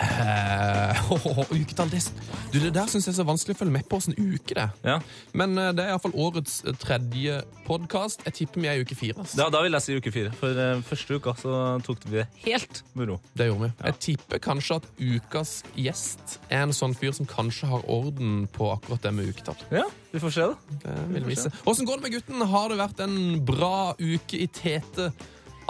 Eh, uketall, det, du, det der syns jeg er så vanskelig å følge med på åssen uke det. Ja. Men uh, det er iallfall årets eh, tredje podkast. Jeg tipper vi er i uke fire. Altså. Da, da vil jeg si uke fire. For uh, første uka så tok vi det helt med ro. Det gjorde vi. Jeg tipper kanskje at ukas gjest er en sånn fyr som kanskje har orden på akkurat det med uketall. Ja, vi får se, da. Det vil vise. Åssen går det med gutten? Har det vært en bra uke i Tete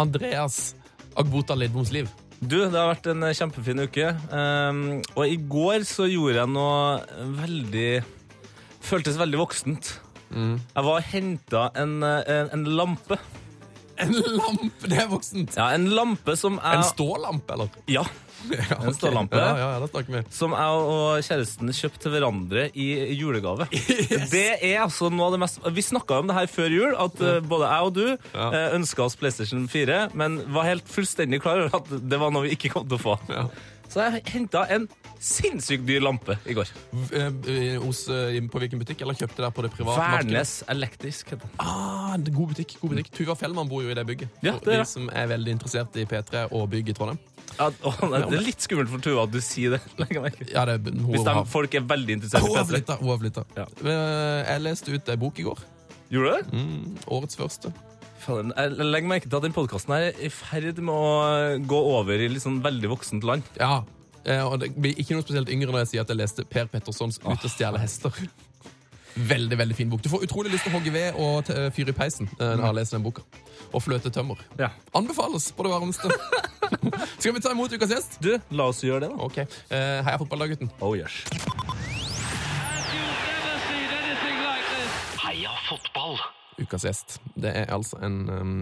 Andreas Agbota Lidboms liv? Du, det har vært en eh, kjempefin uke. Um, og i går så gjorde jeg noe veldig Føltes veldig voksent. Jeg var og henta en, eh, en, en lampe. En lampe! Det er voksent. Ja, En lampe som er En stålampe, eller? Ja. Ja, En stålampe. Ja, ja. Som jeg og kjæresten kjøpte til hverandre i julegave. Det er altså noe av det mest Vi snakka om det her før jul, at eh, både jeg og du Ja. uh, ønska oss PlayStation 4, men var helt fullstendig klar over at det var noe vi ikke kom til å få. Så jeg henta en sinnssykt dyr lampe i går. Eh, eh, Hos, eh, på hvilken butikk, eller kjøpte der på det private markedet? Værnes Elektrisk. heter den. Ah, god butikk. god butikk. Tuva Fellmann bor jo i det bygget. Ja, det er de som er veldig interessert i P3 og bygg i Trondheim. Ja, å, nei, det er litt skummelt for Tuva at du sier det. Ja, det, hun Hvis de, folk er veldig interessert i har P3. Hun har flytta. Ja. Eh, Jeg leste ut ei bok i går. Gjorde du det? Mm, årets første. Faen, Jeg legger merke til at den podkasten er i ferd med å gå over i litt sånn veldig voksent land. Ja. eh, Og det blir ikke noe spesielt yngre når jeg sier at jeg leste Per Pettersons 'Ut og stjele hester'. Veldig veldig fin bok. Du får utrolig lyst til å hogge ved og fyre i peisen eh, når du har lest den boka. Og fløte tømmer. Ja. Anbefales på det varmeste. Skal vi ta imot ukas gjest? Du, la oss gjøre det, da. Ok. Eh, Heia fotball, da, gutten. Oh, yes. Heia fotball. Ukas gjest. Det er altså en um,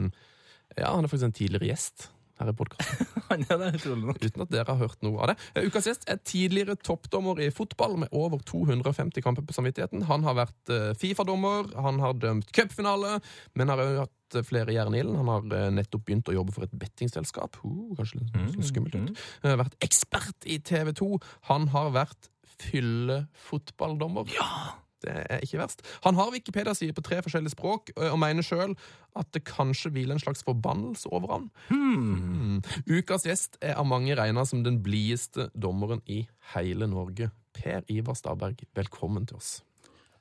Ja, han er faktisk en tidligere gjest her i podkasten. Han er det, utrolig nok. Uten at dere har hørt noe av det. Uka Ukas gjest er tidligere toppdommer i fotball med over 250 kamper på samvittigheten. Han har vært eh, Fifa-dommer, han har dømt cupfinale, men har også hatt eh, flere jern i ilden. Han har eh, nettopp begynt å jobbe for et bettingselskap. Uh, kanskje litt, mm, skummelt ut. Eh, vært ekspert i TV 2. Han har vært fyllefotballdommer. Ja! Det er ikke verst. Han har Wikipedia-sider på tre forskjellige språk og mener sjøl at det kanskje hviler en slags forbannelse over han. Hmm. Ukas gjest er av mange regna som den blideste dommeren i hele Norge. Per Ivar Staberg, velkommen til oss.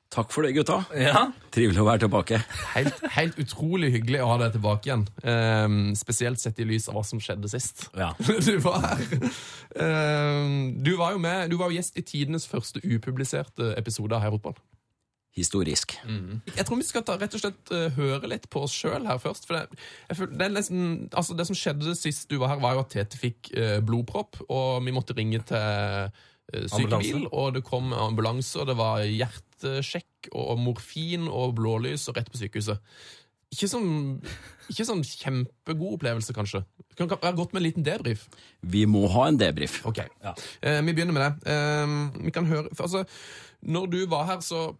Takk for det, gutta. Ja. Trivelig å være tilbake. Helt, helt utrolig hyggelig å ha deg tilbake igjen. Um, spesielt sett i lys av hva som skjedde sist. Ja. Du var her. Um, du var jo med, du var jo gjest i tidenes første upubliserte episode av Heia Fotball. Mm. Jeg tror vi skal ta, rett og slett uh, høre litt på oss sjøl her først. For det, jeg det, er nesten, altså det som skjedde sist du var her, var jo at Tete fikk uh, blodpropp, og vi måtte ringe til eh, sykebil, og det kom ambulanse, og det var hjertesjekk og morfin og blålys og rett på sykehuset. Ikke sånn, ikke sånn kjempegod opplevelse, kanskje. Det kan være godt med en liten debrief. Vi må ha en debrief. Ok, eh, vi begynner med det. Eh, vi kan høre, for, altså, når du var her, så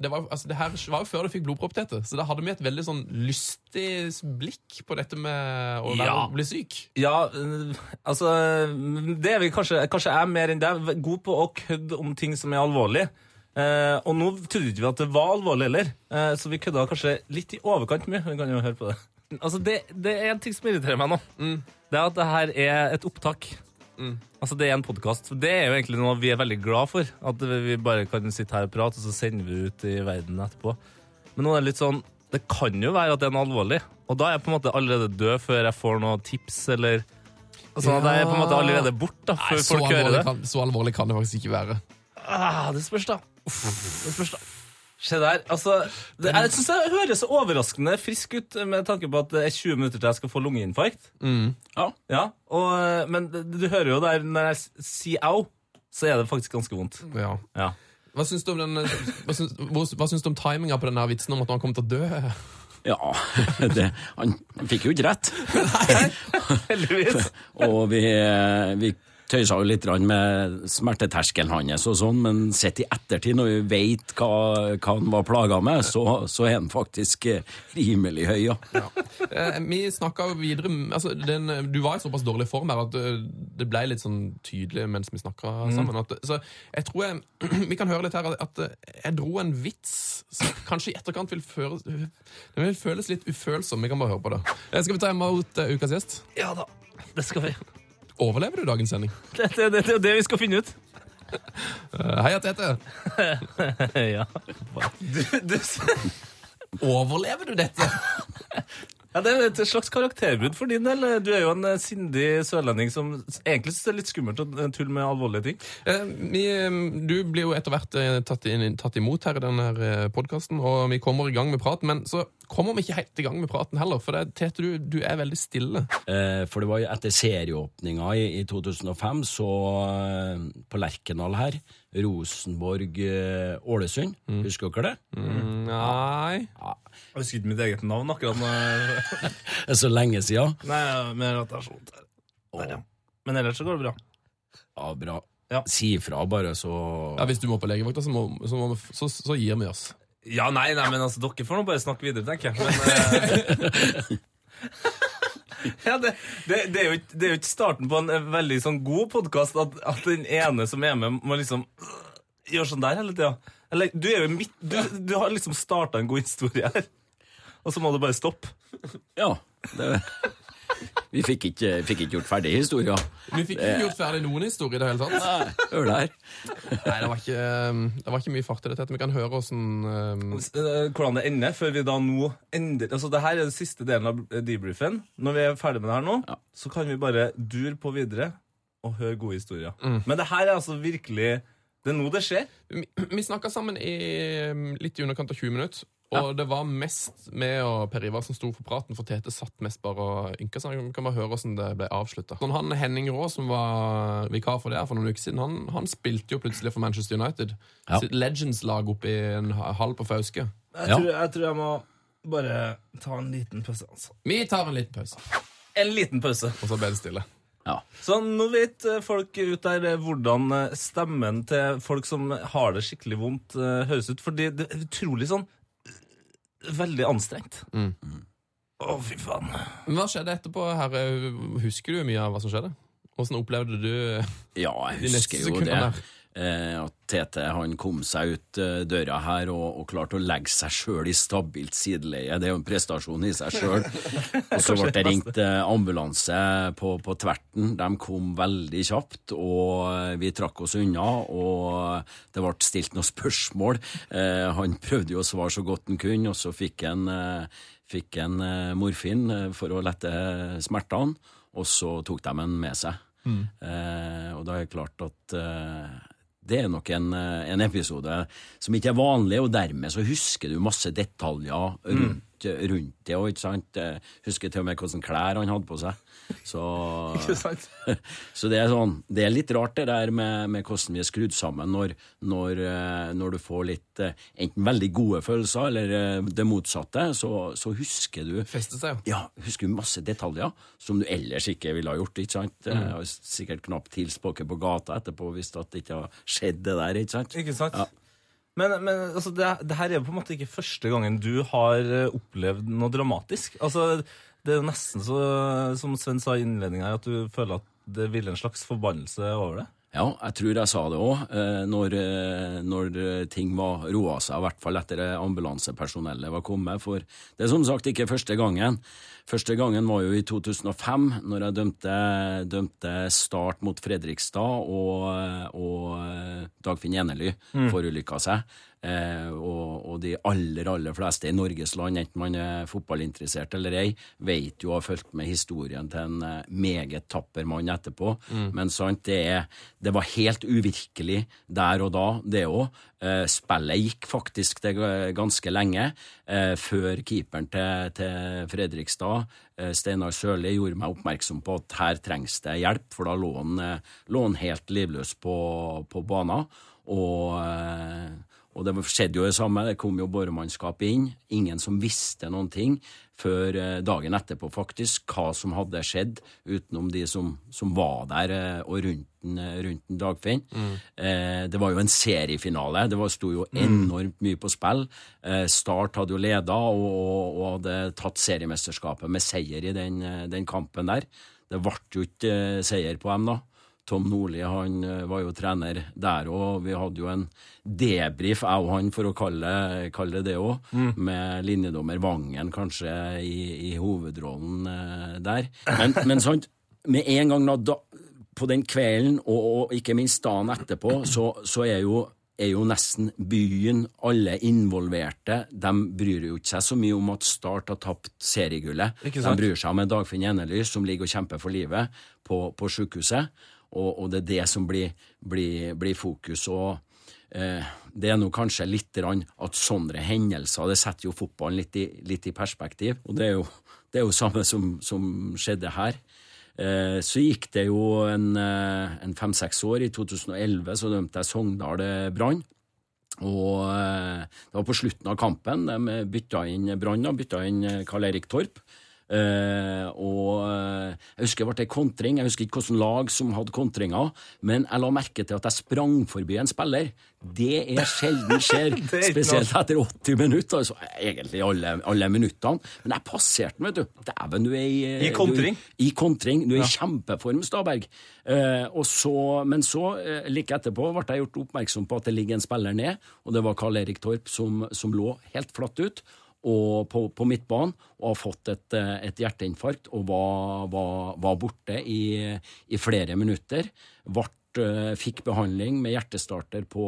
det var, altså, det her var jo før du fikk blodpropp, Tete, så da hadde vi et veldig sånn lystig blikk på dette med å Ja. bli syk. Ja, øh, altså Det er vi kanskje Kanskje jeg er mer enn deg. God på å kødde om ting som er alvorlig. Eh, og nå trodde ikke vi at det var alvorlig heller, eh, så vi kødda kanskje litt i overkant mye. Vi kan jo høre på det. Altså, det, det er en ting som irriterer meg nå. Det er at det her er et opptak. Altså, det er en podkast. Det er jo egentlig noe vi er veldig glad for. At vi bare kan sitte her og prate, og så sender vi ut i verden etterpå. Men nå er det litt sånn Det kan jo være at det er noe alvorlig, og da er jeg på en måte allerede død før jeg får noe tips, eller Sånn at jeg er på en måte allerede bort da, før Nei, folk hører det. kan, så alvorlig kan det faktisk ikke være. Ah, det spørs, da. Det spørs, da. Se der. Altså, det, jeg syns det høres så overraskende frisk ut med tanke på at det er 20 minutter til jeg skal få lungeinfarkt. Ja. Ja, og, Men du hører jo der når jeg sier au, så er det faktisk ganske vondt. Ja. Ja. Hva syns du om, den, hva syns, hva, hva syns du om timinga på den her vitsen om at han kommer til å dø? Ja, det, han fikk jo ikke rett. Heldigvis. Og vi, vi tøysa jo litt med smerteterskelen hans og sånn, men sett i ettertid, når vi vet hva, hva han var plaga med, så, så er han faktisk eh, rimelig høy, ja. Ja. Eh, vi snakka videre altså, den, Du var i såpass dårlig form her at eh, det ble litt sånn tydelig mens vi snakka sammen. At, så jeg tror jeg, vi kan høre litt her at jeg dro en vits som kanskje i etterkant vil, føles, den vil føles litt ufølsom. Vi kan bare høre på det. Skal vi ta imot ukas gjest? Ja da, det skal vi. Overlever du dagens sending? Det, er det, det det vi skal finne ut. Eh, Heia, Tete. ja. Du, du, Overlever du dette? Ja, det er et slags karakterbrudd for din del. Du er jo en eh, sindig sørlending som egentlig syns det er litt skummelt å eh, tulle med alvorlige ting. Eh, vi, eh, du blir jo etter hvert tatt, inn, tatt imot her i denne podkasten, og vi kommer i gang med praten. Men så kommer vi ikke helt i gang med praten heller, for det, Tete, du, du er veldig stille. Eh, For det var jo etter serieåpninga i, i 2005, så på Lerkendal her, Rosenborg-Ålesund, husker dere det? Mm, nei Jeg husker ikke mitt eget navn akkurat nå. Det er så lenge siden. Nei, men at slått der. Der, ja. Men ellers så går det bra. Ja, bra. Ja. Si ifra, bare, så ja, Hvis du må på legevakta, så, må, så, må, så, så gir vi oss. Ja, nei, nei, men altså, dere får nå bare snakke videre, tenker jeg. Men, eh, ja, det, det, det, er ikke, det er jo ikke starten på en eh, veldig sånn god podkast at, at den ene som er med, må liksom øh, gjøre sånn der hele tida. Eller, du er jo midt Du, du har liksom starta en god historie her, og så må du bare stoppe. Ja. Det, vi fikk ikke, fikk ikke gjort ferdig historia. Vi fikk ikke gjort ferdig noen historie i det hele tatt. Nei, hør der. Nei, det var ikke, det var ikke mye fart i dette. Vi kan høre åssen um, Eh, Hvordan det ender, før vi da nå ender Altså, det her er den siste delen av debriefen. Når vi er ferdig med det her nå, Ja. så kan vi bare dure på videre og høre gode historier. Mm. Men det her er altså virkelig Det er nå det skjer. Vi, vi snakka sammen i um, litt i underkant av 20 minutter. Og det var mest meg og Per Ivar som sto for praten, for Tete satt mest bare og ynka seg. Vi kan bare høre hvordan det ble avslutta. Han Henning Rå, som var vikar for det her for noen uker siden, han, han spilte jo plutselig for Manchester United. Ja. Sitt Legends-lag oppe i en hall på Fauske. Jeg, tror, jeg tror jeg må bare ta en liten pause. Altså. Vi tar en liten pause, En liten pause. og så ble det stille. Ja. Så nå vet eh, folk ut der eh, hvordan eh, stemmen til folk som har det skikkelig vondt, høres ut. Fordi det er utrolig sånn Veldig anstrengt. Mm. oh, fy faen. Men hva skjedde etterpå? her? Husker du mye av hva som skjedde? Hvordan opplevde du Ja, de jeg neste husker jo det. sekundene? Eh, at Tete han kom seg ut eh, døra her og, og klarte å legge seg sjøl i stabilt sideleie. Det er jo en prestasjon i seg sjøl. Og så ble det ringt eh, ambulanse på, på tverten. De kom veldig kjapt, og eh, vi trakk oss unna. Og det ble stilt noen spørsmål. Eh, han prøvde jo å svare så godt han kunne, og så fikk han eh, fikk en eh, morfin eh, for å lette smertene, og så tok de den med seg. Eh, og da er det klart at eh, det er nok en, eh, en episode som ikke er vanlig, og dermed så husker du masse detaljer rundt, rundt det. Og, ikke sant? Eh, Husker til og med hvilke klær han hadde på seg. Så, så det er sånn Det er litt rart det der med, med hvordan vi er skrudd sammen når, når, eh, når du får litt eh, enten veldig gode følelser eller det motsatte, så, så husker du Feste seg, ja, husker du masse detaljer som du ellers ikke ville ha gjort. ikke sant? Mm. Jeg har sikkert knapt hilst på dere på gata etterpå hvis det ikke har skjedd det der. ikke sant? Ikke sant? Ja. Men, men altså, det, det her er jo på en måte ikke første gangen du har eh, opplevd noe dramatisk. Altså, det er jo nesten så, som Sven sa i innledninga, at du føler at det hviler en slags forbannelse over det. Ja, jeg tror jeg sa det òg, når, eh, når eh, ting var roa seg, i hvert fall etter ambulansepersonellet var kommet. For det er som sagt ikke første gangen. Første gangen var jo i 2005, når jeg dømte, dømte Start mot Fredrikstad, og, og eh, Dagfinn Enely forulykka seg. Eh, og, og de aller, aller fleste i Norges land, enten man er fotballinteressert eller ei, vet jo og har fulgt med historien til en eh, meget tapper mann etterpå. Men sant, det, er, det var helt uvirkelig der og da, det òg. Eh, spillet gikk faktisk det ganske lenge, eh, før keeperen til, til Fredrikstad, eh, Steinar Sørli, gjorde meg oppmerksom på at her trengs det hjelp, for da lå han, lå han helt livløs på, på banen. Og, Og det skjedde jo det samme. Det kom jo boremannskap inn. Ingen som visste noen ting før eh, dagen etterpå, faktisk, hva som hadde skjedd, utenom de som, som var der eh, og rundt, den, eh, rundt den Dagfinn. Eh, det var jo en seriefinale. Det var, sto jo enormt mye på spill. Eh, Start hadde jo leda og, og, og hadde tatt seriemesterskapet med seier i den, den kampen der. Det ble jo ikke seier på dem, da. Tom Nordli han eh, var jo trener der òg. Vi hadde jo en debrief, jeg og han, for å kalle, kalle det det òg, med linjedommer Vangen kanskje i, i hovedrollen eh, der. Men, men sant, med en gang da, på den kvelden, og, og ikke minst dagen etterpå, så, så er jo er jo nesten byen, alle involverte, de bryr jo ikke seg så mye om at Start har tapt seriegullet. De bryr seg om en Dagfinn Enelys som ligger og kjemper for livet på, på sykehuset, og, og det er det som blir, blir, blir fokus. og eh, Det er nå kanskje litt at sånne hendelser det setter jo fotballen litt i, litt i perspektiv. og Det er jo det er jo samme som, som skjedde her. Eh, så gikk det jo en, eh, en fem-seks år. I 2011 så dømte jeg Sogndal eh, Brann. Og eh, det var på slutten av kampen. De bytta inn Brann, da, bytta inn eh, Karl Erik Torp. Eh, og uh, jeg husker det ble en kontring. Jeg husker ikke hvilket lag som hadde kontringa, men jeg la merke til at jeg sprang forbi en spiller. Det er sjelden skjer, er spesielt etter 80 minutter. Altså, egentlig alle, alle minuttene. Men jeg passerte den, vet du. Dæven, du er i I kontring? Du, I kontring. Du er i kjempeform, Staberg. Uh, og så, men så, like etterpå, ble jeg gjort oppmerksom på at det ligger en spiller ned, og det var Karl Erik Torp som, som lå helt flatt ut på, på midtbanen og har fått et, eh, et hjerteinfarkt og var, var, var borte i, i flere minutter. Vart, eh, fikk behandling med hjertestarter på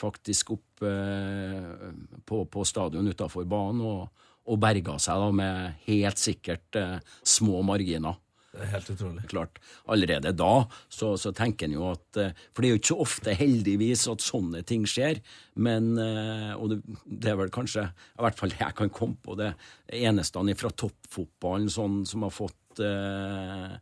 faktisk opp eh, på, på stadion utafor banen, og, og berga seg da med helt sikkert små marginer. Det er helt utrolig. Klart, Allerede da så, så tenker en jo at eh, For det er jo ikke så ofte, heldigvis, at sånne ting skjer. Men eh, Og det, det er vel kanskje I hvert fall det jeg kan komme på det eneste fra toppfotballen sånn, som har fått eh,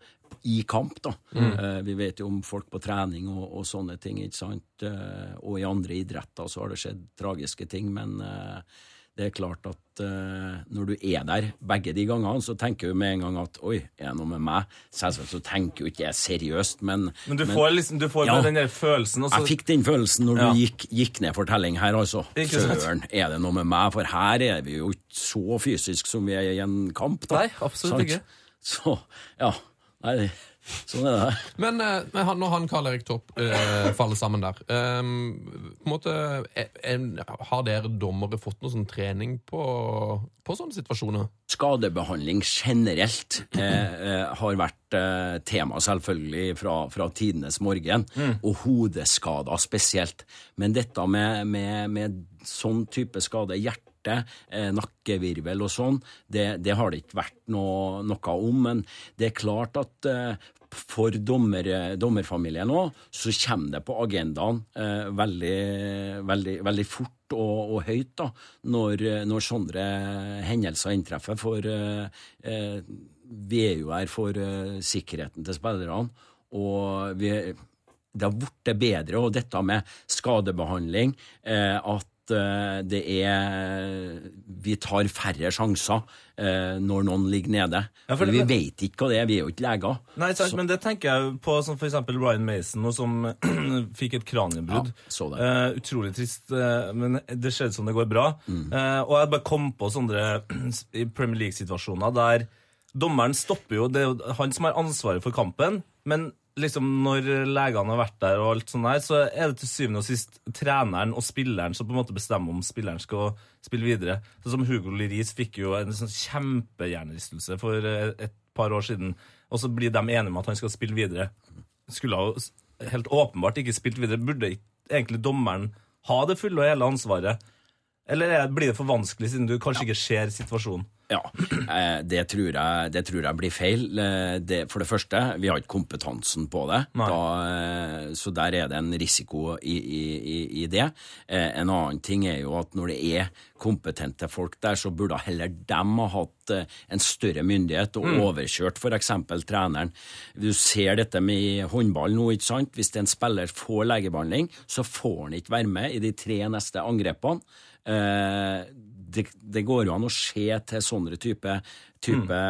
i kamp, da. Eh, vi vet jo om folk på trening og, og sånne ting, ikke sant. Eh, og i andre idretter så har det skjedd tragiske ting, men eh, det er klart at uh, når du er der begge de gangene, så tenker du med en gang at oi, er det noe med meg? Selvsagt så tenker jo ikke jeg seriøst, men Men du får liksom, du får Ja. den der følelsen, også. jeg fikk den følelsen når Ja. du gikk, gikk ned for telling her, altså. Søren, er det noe med meg? For her er vi jo ikke så fysisk som vi er i en kamp, da. Nei, absolutt ikke. Så, ja. Nei, sånn er det. Men, eh, men han, når han Karl Erik Torp eh, faller sammen der Um, på en måte, eh, eh, Har dere dommere fått noe sånn trening på, på sånne situasjoner? Skadebehandling generelt eh, eh, har vært eh, tema, selvfølgelig, fra, fra tidenes morgen. Og hodeskader spesielt. Men dette med, med, med sånn type skade, hjerte, nakkevirvel og sånn, det, det har det ikke vært noe, noe om. Men det er klart at eh, for dommer, dommerfamilien òg, så kommer det på agendaen eh, veldig, veldig, veldig fort og, og høyt da, når, når sånne hendelser inntreffer. For eh, eh, vi er jo her for eh, sikkerheten til spillerne. Og vi, det har blitt bedre, og dette med skadebehandling, eh, at eh, det er Vi tar færre sjanser eh, når noen ligger nede. Ja, for for vi vet ikke hva det er, vi er jo ikke leger. Nei, sant, men det tenker jeg på som eksempel Ryan Mason, som fikk et kraniebrudd. Ja. Eh, utrolig trist, eh, men det skjedde som det går bra. Mm. Eh, og jeg bare kom på sånne Premier League-situasjoner der dommeren stopper jo, det er jo han som har ansvaret for kampen, men liksom når legene har vært der og alt sånt der, så er det til syvende og sist treneren og spilleren som på en måte bestemmer om spilleren skal spille videre. Sånn som Hugo Liris fikk jo en sånn kjempehjernerystelse for eh, et par år siden, og så blir de enige om at han skal spille videre. Skulle jo helt åpenbart ikke spilt videre. Burde egentlig dommeren ha det fulle og hele ansvaret? Eller er, blir det for vanskelig, siden du kanskje ikke ser situasjonen? Ja, eh, det tror jeg, det tror jeg blir feil. Eh, Det, for det første, vi har ikke kompetansen på det. Da, eh, så der er det en risiko i, i, i, det. En annen ting er jo at når det er kompetente folk der, så burde heller dem ha hatt en større myndighet og overkjørt f.eks. treneren. Du ser dette med håndball nå, ikke sant. Hvis en spiller får legebehandling, så får han ikke være med i de tre neste angrepene. Eh, det, det går jo an å se til sånne type, type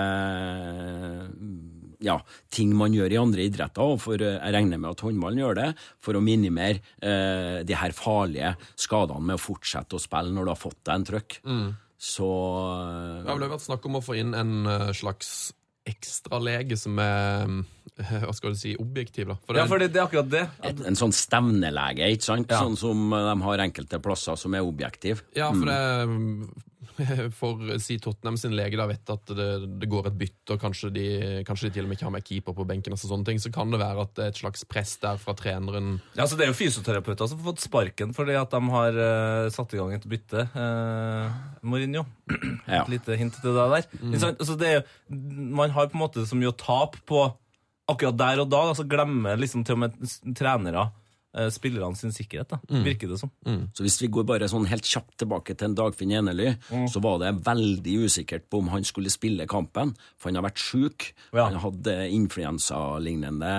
ja, ting man gjør i andre idretter, og for eh, jeg regner med at håndballen gjør det, for å minimere eh, de her farlige skadene med å fortsette å spille når du har fått deg en trøkk. Så Det har vel vært snakk om å få inn en eh, slags ekstralege som er eh, hva skal du si, objektiv. da. For Ja, for det, det er akkurat det. et, en sånn stevnelege, ikke sant? Ja. Sånn som eh, de har enkelte plasser som er objektiv. Ja, for det For si Tottenham sin lege da vet at det, det går et bytte, og kanskje de, kanskje de til og med ikke har med keeper på benken, og sånne ting, så kan det være at det er et slags press der fra treneren. Ja, altså Det er jo fysioterapeuter som har fått sparken fordi at de har uh, satt i gang et bytte. Uh, Mourinho. Ja. Et lite hint til deg der. Mm. Altså, det er, man har på en måte så mye å tape på akkurat der og da. Altså Glemmer liksom til og med trenere spillerne sin sikkerhet, da, virker det som. Så hvis vi går bare sånn helt kjapt tilbake til en Dagfinn Enely, så var det veldig usikkert på om han skulle spille kampen, for han har vært sjuk. Ja. Han hadde influensalignende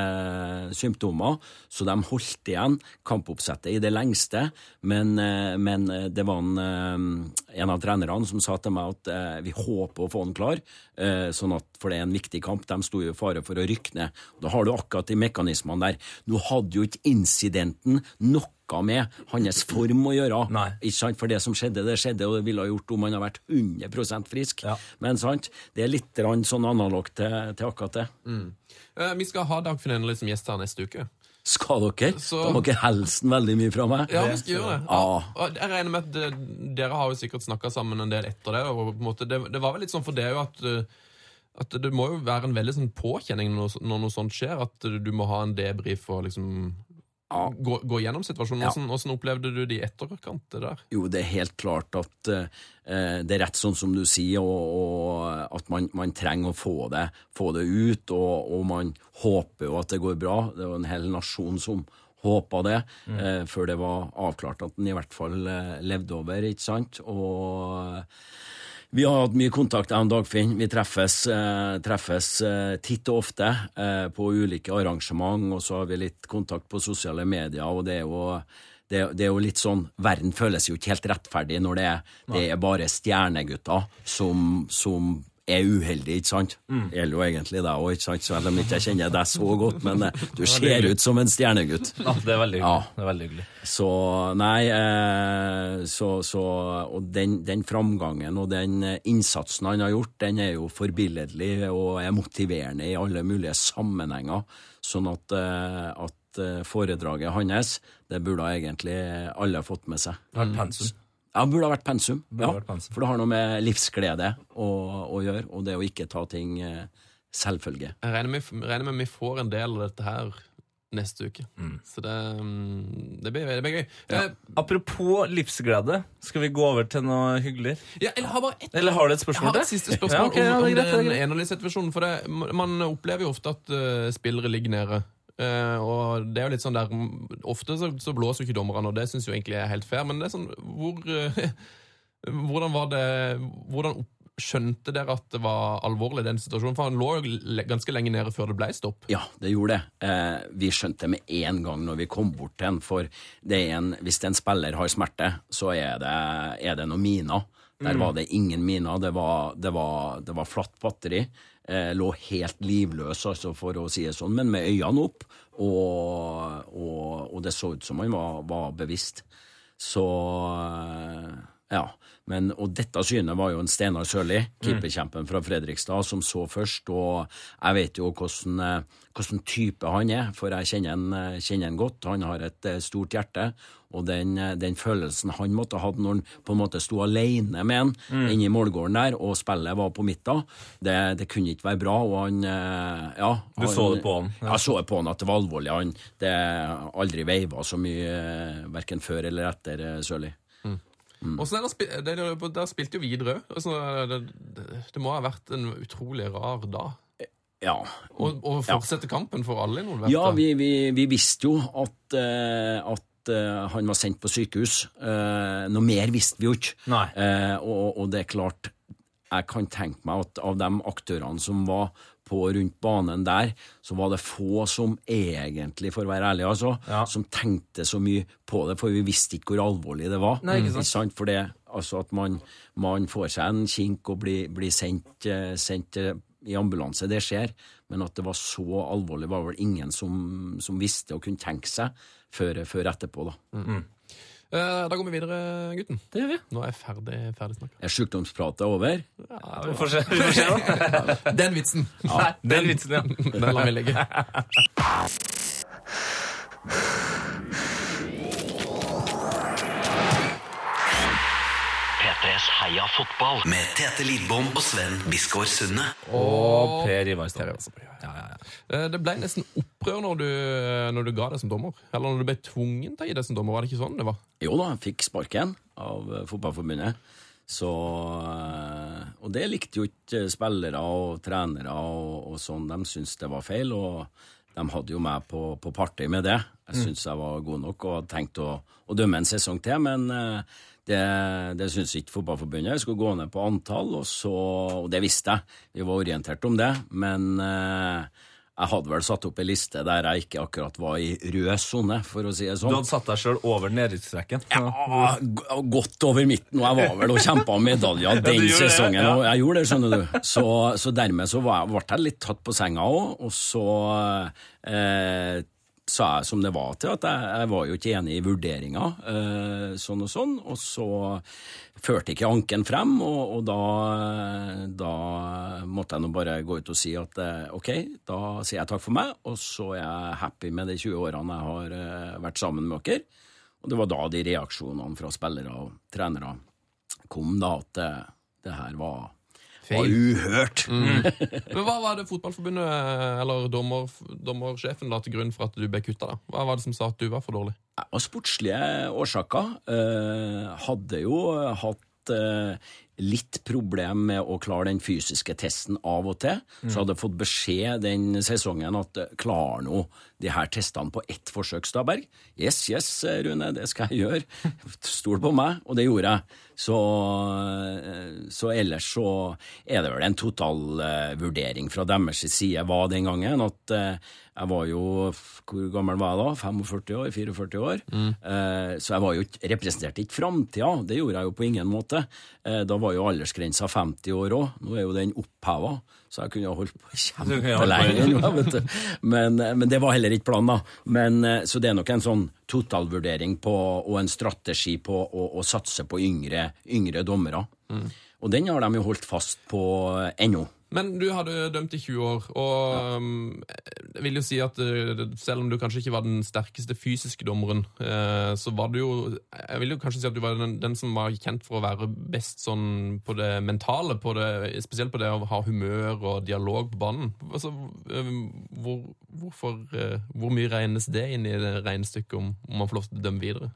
symptomer, så de holdt igjen kampoppsettet i det lengste. Men, eh, men det var en, eh, en av trenerne som sa til meg at eh, vi håper å få han klar, eh, sånn at, for det er en viktig kamp. De sto i fare for å rykke ned. Da har du akkurat de mekanismene der. Du hadde jo ikke incidenten noe med hans form å gjøre. Nei. Ikke sant? For det som skjedde, det skjedde, og det ville ha gjort om han hadde vært 100 frisk. Ja. Men sant? det er litt sånn analogt til, til akkurat det. Eh, Vi skal ha Dagfinn Enely som gjest her neste uke. Skal dere? Så- Da må dere hilse veldig mye fra meg. Ja, vi skal gjøre det. Ja. Og jeg regner med at dere har jo sikkert snakka sammen en del etter det. Og på en måte, det, det var vel litt sånn for det jo at uh, at det må jo være en veldig sånn påkjenning når, når noe sånt skjer, at du må ha en debrief og liksom Ja. gå, gå gjennom situasjonen. Ja. Hvordan, hvordan opplevde du de etterkant? der? Jo, det er helt klart at eh, det er rett sånn som du sier, og, og at man, man trenger å få det, få det ut, og, og man håper jo at det går bra. Det var en hel nasjon som håpa det, eh, før det var avklart at den i hvert fall eh, levde over, ikke sant? Og vi har hatt mye kontakt, jeg og Dagfinn. Vi treffes, eh, treffes eh, titt og ofte eh, på ulike arrangement, og så har vi litt kontakt på sosiale medier, og det er jo det, det er jo litt sånn, Verden føles jo ikke helt rettferdig når det det er bare stjernegutter som, som er uheldig, ikke sant? Det gjelder jo egentlig deg òg, ikke? Selv om ikke jeg kjenner deg så godt, men eh, du ser ut som en stjernegutt. Ja, det er veldig hyggelig. Ja. Det er veldig hyggelig. Så nei eh, så, så, Og den, den framgangen og den eh, innsatsen han har gjort, den er jo forbilledlig og er motiverende i alle mulige sammenhenger. Sånn at, at foredraget hans, det burde egentlig alle fått med seg. Det pensum. Ja, burde ha vært pensum. Ja, vært pensum. For det har noe med livsglede å, å gjøre, og det å ikke ta ting eh, selvfølge. Jeg regner med, regner med vi får en del av dette her neste uke. Mm. Så det, mm, det, blir, det blir gøy. Eh, Apropos livsglede, skal vi gå over til noe hyggeligere? ja, eller har bare et Eller har du et Jeg har et siste spørsmål Ja, ok, ja, om, det er om den greit. situasjonen. For det, man opplever jo ofte at uh, spillere ligger nede. Eh, og det er jo litt sånn der mm, Ofte så, så blåser jo ikke dommerne, og det syns jo egentlig er helt fair, men det er sånn hvor eh, Hvordan var det Hvordan skjønte dere at det var alvorlig, den situasjonen? For han lå jo ganske lenge nede før det ble stopp. Ja, det gjorde det. Eh, vi skjønte med en gang når vi kom bort til en, for det en, hvis en spiller har smerte, så er det, er det noen miner. Der var det ingen miner, det var, det var, det var flatt batteri. Eh, lå helt livløs, altså, for å si det sånn, men med øynene opp, og, og, og det så ut som han var, var bevisst. Så eh, ja. Men, og dette synet var jo en Steinar Sørli, keeperkjempen fra Fredrikstad, som så først. Og jeg vet jo hvordan, eh, hvordan type han er, for jeg kjenner han, eh, kjenner han godt. Han har et eh, stort hjerte. Og den, den følelsen han måtte ha hatt når han på en måte sto alene med han inne i målgården der, og spillet var på midten, det, det kunne ikke være bra. Og han Ja. Du så det på han, ja. Jeg så det på han at det var alvorlig. Han det aldri veiva så mye, verken før eller etter Sørli. Og Der, der, Der spilte jo videre. Altså, det, det, det må ha vært en utrolig rar dag. Ja. Å fortsette kampen for alle involverte. Ja, vi, vi, vi visste jo at, eh, at eh, han var sendt på sykehus. Eh, noe mer visste vi jo ikke. Nei. Eh, og, og det er klart, jeg kan tenke meg at av de aktørene som var på rundt banen der, så var det få som egentlig, for å være ærlig, altså, Ja. som tenkte så mye på det, for vi visste ikke hvor alvorlig det var. Nei, ikke sant. For det, altså at man, man får seg en kink og blir, blir sendt, eh, sendt eh, i ambulanse, det skjer. Men at det var så alvorlig, var vel ingen som, som visste og kunne tenke seg før, før etterpå. da. Eh, Da går vi videre, gutten. Det gjør vi. Nå er jeg ferdig, ferdig snakka. Er sjukdomspratet over? Ja, vi får se, vi får se da. Den vitsen! Nei, den vitsen, ja. Den lar vi ligge. P3s Heia fotball med Tete Lidbom og Sven Biskår Sunde. Og Per Ivar Stavanger. Ja, Ja, ja. Eh, Det ble nesten opprør når du, når du ga deg som dommer. Eller når du ble tvungen til å gi deg som dommer. Var det ikke sånn det var? Jo da, jeg fikk sparken av eh, Fotballforbundet. Så, eh, og det likte jo ikke spillere og trenere og, og sånn. De syntes det var feil, og de hadde jo meg på, på party med det. Jeg syntes jeg var god nok og hadde tenkt å, å dømme en sesong til, men eh, det, det syntes ikke Fotballforbundet. Jeg skulle gå ned på antall, og, så, og det visste jeg. Vi var orientert om det, men eh, jeg hadde vel satt opp ei liste der jeg ikke akkurat var i rød sone, for å si det sånn. Du hadde satt deg sjøl over nedrykksstreken. Ja, godt over midten, og jeg var vel og kjempa om medaljer den gjorde det, sesongen. ja. Og jeg gjorde det, skjønner du. Så, så dermed så var jeg, ble jeg litt tatt på senga òg, og så eh, sa jeg som det var til, at jeg, jeg var jo ikke enig i vurderinga, eh, sånn og sånn. Og så førte ikke anken frem, og, og da, da måtte jeg nå bare gå ut og si at eh, ok, da sier jeg takk for meg, og så er jeg happy med de 20 årene jeg har eh, vært sammen med dere. Og det var da de reaksjonene fra spillere og trenere kom, da, at det, det her var, var uhørt. Men Hva var det Fotballforbundet, eller dommer, dommersjefen, la til grunn for at du ble kutta? da? Hva var det som sa at du var for dårlig? Av sportslige årsaker eh, hadde jo hatt eh, litt problem med å klare den fysiske testen av og til. Så hadde jeg fått beskjed den sesongen at klar nå de her testene på ett forsøk, Staberg? Yes, yes, Rune, det skal jeg gjøre. Stol på meg, og det gjorde jeg. Så, eh, så ellers så er det vel en totalvurdering fra deres side var den gangen at eh, jeg var jo Hvor gammel var jeg da? 45 år? 44 år? Eh, så jeg var jo ikke, representerte ikke framtida. Det gjorde jeg jo på ingen måte. Eh, da var jo aldersgrensa 50 år òg. Nå er jo den oppheva, så jeg kunne holdt på kjempelenge. Men, eh, men det var heller ikke planen. Men, eh, så det er nok en sånn totalvurdering på, og en strategi på å, å satse på yngre, yngre dommere. Og den har de jo holdt fast på eh, ennå. Men du hadde dømt i 20 år, og um, jeg vil jo si at uh, selv om du kanskje ikke var den sterkeste fysiske dommeren, uh, så var du jo Jeg vil jo kanskje si at du var den, den som var kjent for å være best sånn på det mentale, på det, spesielt på det å ha humør og dialog på banen. Altså, um, hvor, hvorfor, uh, hvor mye regnes det inn i det regnestykket om, om man får lov til å dømme videre?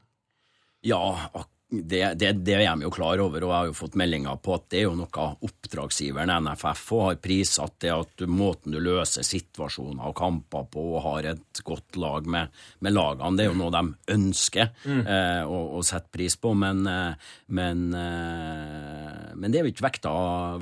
Ja, ak- det, det, det er de jo klar over, og jeg har jo fått meldinger på at det er jo noe oppdragsgiveren NFF og har prissatt det at du, måten du løser situasjoner og kamper på og har et godt lag med, med lagene, det er jo noe de ønsker eh, å, å sette pris på, men, eh, men, eh, men det er jo ikke vekta,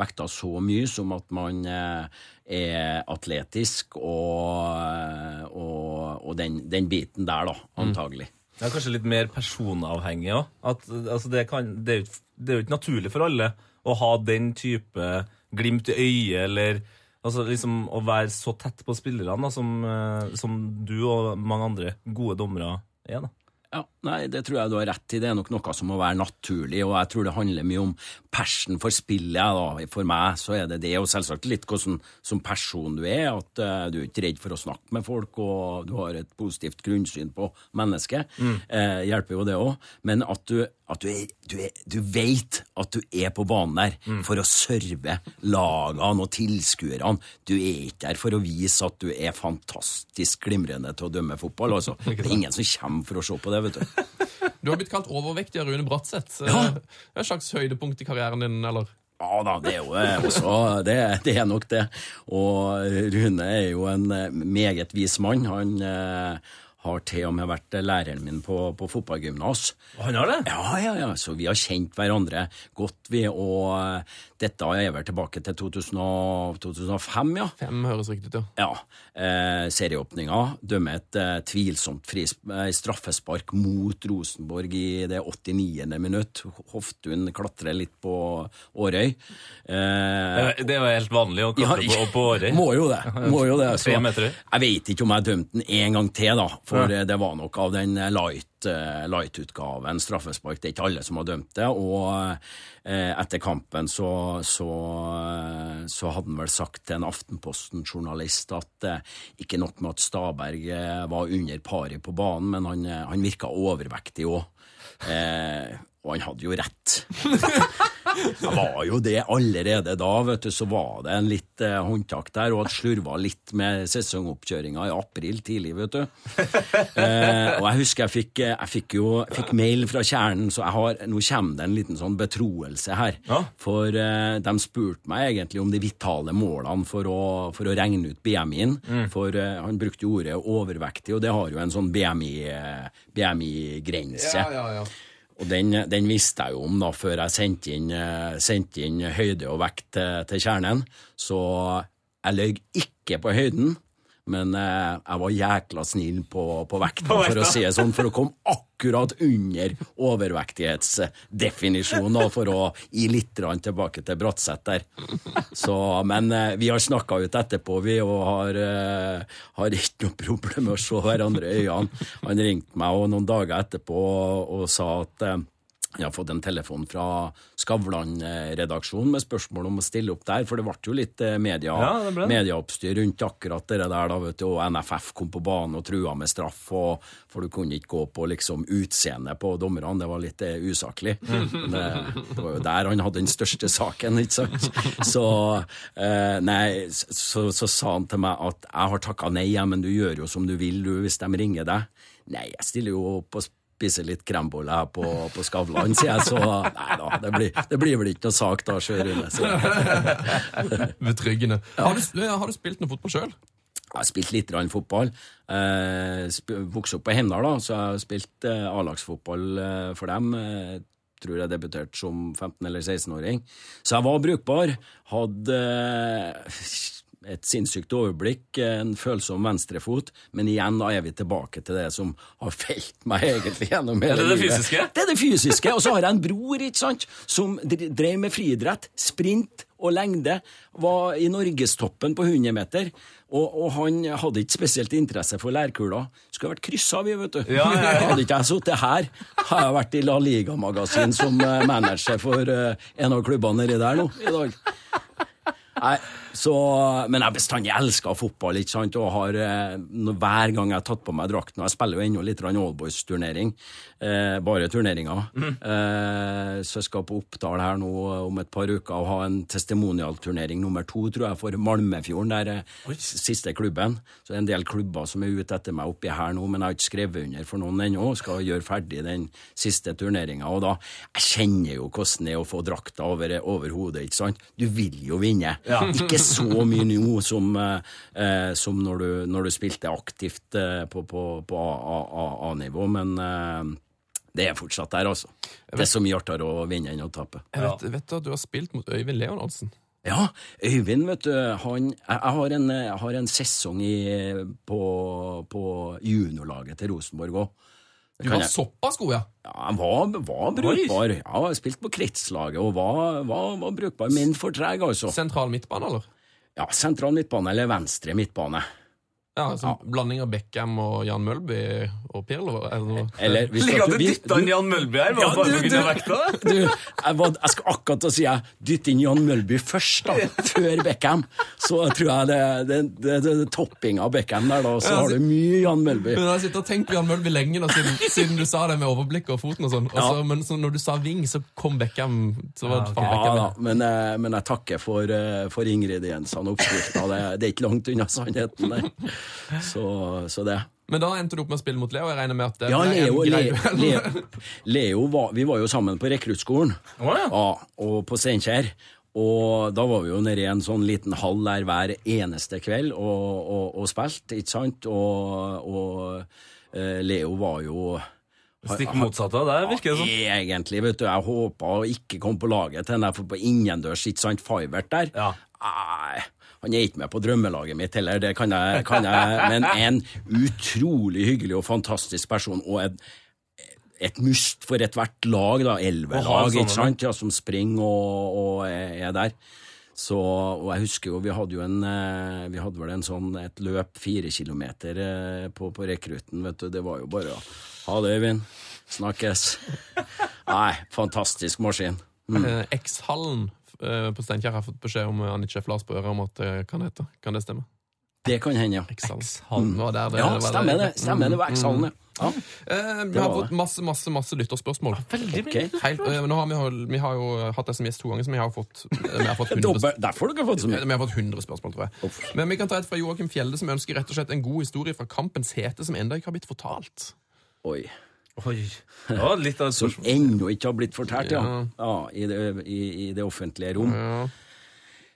vekta så mye som at man eh, er atletisk og, og, og den, den biten der, da, antagelig. Det er kanskje litt mer personavhengig òg. Altså, det, det, det er jo ikke naturlig for alle å ha den type glimt i øyet, eller altså, liksom, å være så tett på spillerne som, eh, som du og mange andre gode dommere er. da. Ja, nei, det tror jeg du har rett i. Det er nok noe som må være naturlig, og jeg tror det handler mye om passion for spillet. Da. For meg så er det det, og selvsagt litt hvordan som person du er. At uh, du er ikke redd for å snakke med folk, og du har et positivt grunnsyn på mennesket. Eh, hjelper jo det òg. Men at du, at du, er, du, er, du vet at du er på banen der for å serve lagene og tilskuerne. Du er ikke der for å vise at du er fantastisk glimrende til å dømme fotball. Altså. Det er ingen som kommer for å se på det, vet du. Du har blitt kalt overvektig av Rune Bratseth. Ja. Det er et slags høydepunkt i karrieren din, eller? Ja da, det er jo eh, også det, det er nok det. Og Rune er jo en eh, meget vis mann. Han eh, har til og med vært læreren min på, på fotballgymnas. Han har det? Ja, ja, ja, så vi har kjent hverandre godt, vi. Og eh, dette er vel tilbake til 2000 og, 2005, ja. Fem høres riktig ut, ja. Ja, eh, serieåpninga dømmer et eh, tvilsomt fris, eh, straffespark mot Rosenborg i det 89. minutt. Hoftun klatrer litt på Årøy. Eh, Det jo helt vanlig å klatre på, på Årøy. Må jo det. Må jo det. Så, jeg vet ikke om jeg dømte den en gang til, da. For eh, det var nok av den light-utgaven light-utgaven straffespark. Det er ikke alle som har dømt det. Og eh, etter kampen så, så, eh, så hadde han vel sagt til en Aftenposten-journalist at eh, ikke nok med at Staberg eh, var under paret på banen, men han, eh, han virka overvektig òg. Eh, og han hadde jo rett. Det var jo det allerede da, vet du, så var det en litt eh, håndtak der, og at slurva litt med sesongoppkjøringa i april tidlig, vet du. Eh, og jeg husker jeg fikk, eh, jeg fikk jo fikk mail fra kjernen, så jeg har, nå kommer det en liten sånn betroelse her. Ja. For eh, de spurte meg egentlig om de vitale målene for å, for å regne ut BMI-en. For eh, han brukte jo ordet overvektig, og det har jo en sånn BMI-grense. BMI ja, ja. Og den, den visste jeg jo om da før jeg sendte inn, eh, sendte inn høyde og vekt til, til kjernen. Så jeg løy ikke på høyden, men eh, jeg var jækla snill på, på vekta, På for å si det sånn, for å komme akkurat under overvektighetsdefinisjonen, for å gi litt tilbake til Bratseth der. Så, men eh, vi har snakka ut etterpå, vi, og har, eh, har ikke noe problem med å se hverandre i øynene. Han ringte meg og noen dager etterpå og, og sa at eh, jeg har fått en telefon fra Skavlan-redaksjonen med spørsmål om å stille opp der, for det ble jo litt eh, media, Ja, medieoppstyr rundt akkurat det der, da, vet du, og NFF kom på banen og trua med straff, og, for du kunne ikke gå på liksom utseendet på dommerne, det var litt eh, usaklig. Mm. Det, det var jo der han hadde den største saken, ikke sant? Så, eh, nei, så, så sa han til meg at jeg har takka nei, men du gjør jo som du vil du, hvis de ringer deg. Nei, jeg stiller jo opp og spiser litt krembolle her på, på Skavlan, sier jeg, så nei da, det blir, det blir vel ikke noe sak da, Sjørine. Betryggende. Har, du, ja, har du spilt noe fotball sjøl? Jeg har spilt litt rann fotball. Eh, Vokste opp på Hemdal, da, så jeg har spilt eh, A-lagsfotball eh, for dem. Eh, tror jeg debuterte som 15- eller 16-åring. Så jeg var brukbar. Hadde eh, et sinnssykt overblikk, en følsom venstrefot, men igjen da er vi tilbake til det som har felt meg egentlig gjennom hele livet. det er det livet. fysiske? Det er det fysiske. Og så har jeg en bror ikke sant, som drev med friidrett, sprint og lengde. Var i norgestoppen på 100 meter. Og, og han hadde ikke spesielt interesse for lærkula. Skulle vært kryssa, vi, vet du. Ja, ja, ja. Hadde ikke jeg sittet her, har jeg vært i La Liga-magasin som eh, manager for eh, en av klubbene nedi der nå i dag. Nei, så, men jeg har bestandig elska fotball, ikke sant? og har eh, hver gang jeg har tatt på meg drakten og Jeg spiller jo ennå litt Allboys-turnering, eh, bare turneringer. Eh, så jeg skal på Oppdal her nå om et par uker og ha en testimonialturnering nummer to, tror jeg, for Malmefjorden, der eh, siste klubben. Så det er en del klubber som er ute etter meg oppi her nå, men jeg har ikke skrevet under for noen ennå. Skal gjøre ferdig den siste turneringa. Og da Jeg kjenner jo hvordan det er å få drakta over, over hodet, ikke sant? Du vil jo vinne. Ikke så mye nå som, eh, som når, du, når du spilte aktivt eh, på, på, på A-nivå, men eh, det er fortsatt der, altså. Det er så mye artigere å vinne enn å tape. Jeg vet, vet du at du har spilt mot Øyvind Leonardsen? Ja, Øyvind, vet du, han, jeg, jeg, har en, jeg har en sesong i, på, på juniorlaget til Rosenborg òg. Du var såpass god, ja? Ja, jeg var, var brukbar. Ja, jeg har spilt på kretslaget og var, var, var brukbar, men for treg, altså. Sentral midtbane, eller? Ja, Sentral midtbane eller venstre midtbane. Ja, altså Blanding av Beckham og Jan Mølby og Pirlo? Eller hvis Ligger at du dytta inn Jan Mølby her? Ja, du, du, du, jeg, var, jeg skal akkurat til å si jeg dytte inn Jan Mølby først, da, før Beckham. Så tror jeg det, det, det, det, det topping av Beckham der, da, så har du mye Jan Mølby. Men Jeg har sittet og tenkt på Jan Mølby lenge, da, siden, siden du sa det med overblikk og foten og sånn. Og så- Men så når du sa ving, så kom Beckham. Så var det okay. Ja Beckham. da, men, eh, men jeg takker for, eh, for ingrediensene og oppskrifta. Det, det er ikke langt unna sannheten, nei. Så, så det. Men da endte du opp med å spille mot Leo. Jeg regner med at det Ja, Leo, Leo. Leo, Leo var, Vi var jo sammen på rekruttskolen. oh, ja. Ja, og på Steinkjer. Og da var vi jo nede i en sånn liten hall der hver eneste kveld og, og, og spilte, ikke sant? Og, og eh, Leo var jo Stikk motsatt av det, virker det som. Egentlig, vet du. Jeg håpa å ikke komme på laget til den der, for på innendørs, ikke sant, Fivert der. Ja. Nei, han er ikke med på drømmelaget mitt heller, det kan jeg, kan jeg men en utrolig hyggelig og fantastisk person, og et, et must for ethvert lag, da, elvelag, ikke sant, ja, som springer og, og er er der. Så, og jeg husker jo, vi hadde jo en, eh, vi hadde vel en sånn, et løp fire kilometer eh, på, på rekrutten, vet du, det var jo bare å ha det, Øyvind. Snakkes. Nei, fantastisk maskin. Mm. X-hallen eh, på Steinkjer har fått beskjed om eh, Anniche Flas på øret om at det kan hete. Kan det stemme? Det kan hende, ja. X-hallen. X-hallen. Var der det- Ja, var stemmer det. Stemmer det var X-hallen, ja. ja. Eh, vi har fått masse, masse, masse lytterspørsmål. Veldig okay. Helt, eh, nå har vi, vi har jo hatt det som gjest to ganger, så vi har fått, eh, vi har fått 100, Dobbelt, derfor har dere fått så mye. vi har fått 100 spørsmål, tror jeg. Men vi kan ta et fra Joakim Fjelde, som ønsker rett og slett en god historie fra kampens hete som enda ikke har blitt fortalt. Oi. Oi. Ja, litt av et Som spørsmål. ennå ikke har blitt fortalt, ja. Ja. ja i, det, i, I det offentlige rom. Ja.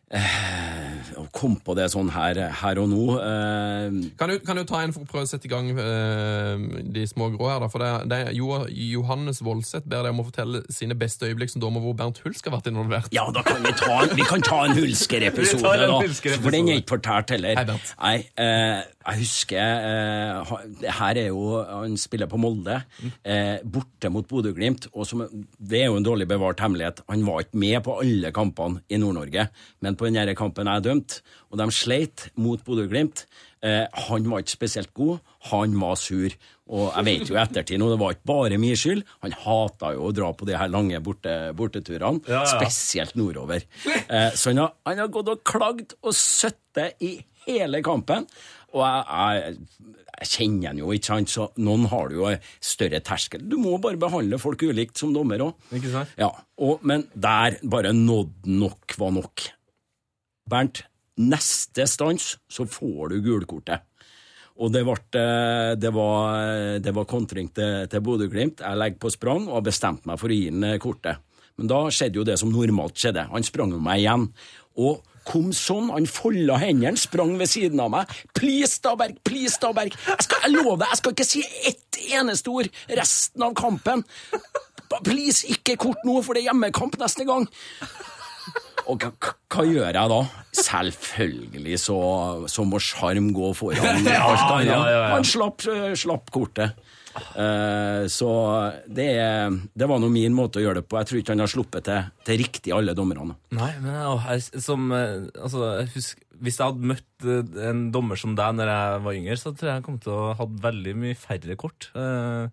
Å komme på det sånn her, her og nå eh, Kan du, kan du ta en for å prøve å sette i gang eh, de små grå her, da? For det, det jo, Johannes Voldseth ber deg om å fortelle sine beste øyeblikk som dommer hvor Bernt Hulsk har vært involvert. Ja, da kan vi ta en, vi kan ta en Hulsker-episode, da. For den er ikke fortalt heller. Hei, Bernt. Nei, eh, jeg husker eh, Her er jo Han spiller på Molde, eh, borte mot Bodø-Glimt. Det er jo en dårlig bevart hemmelighet. Han var ikke med på alle kampene i Nord-Norge, men på den kampen jeg dømte, og de sleit mot Bodø-Glimt. Eh, han var ikke spesielt god, han var sur. Og jeg vet jo i ettertid nå, det var ikke bare min skyld. Han hata jo å dra på de her lange borte, borteturene, Ja, ja. spesielt nordover. Eh, så han har, han har gått og klagd og søttet i hele kampen. Og jeg, jeg, jeg kjenner han jo, ikke sant, så noen har jo større terskel. Du må bare behandle folk ulikt som dommer òg. Ja, og, men der bare nådde nok var nok. Bernt, neste stans så får du gulkortet. Og det, ble, eh, det, var, det var kontring til, til Bodø-Glimt. Jeg legger på sprang og har bestemt meg for å gi ham eh, kortet. Men da skjedde jo det som normalt skjedde. Han sprang jo meg igjen. Og kom sånn, han folda hendene, sprang ved siden av meg. Please, Staberg! Please, Staberg!' Jeg, skal, jeg lover jeg skal ikke si ett eneste ord resten av kampen. Please, ikke kort nå, for det er hjemmekamp neste gang. Og hva, gjør jeg da? Selvfølgelig så, så må sjarm gå foran alt annet. Han slapp, eh, slapp kortet. Eh, så det, er- det var nå min måte å gjøre det på. Jeg tror ikke han har sluppet til, til riktig alle dommerne. Nei, men jeg, som, eh, altså, husk, Hvis jeg hadde møtt eh, en dommer som deg når jeg var yngre, så tror jeg jeg kom til å ha veldig mye færre kort. Eh,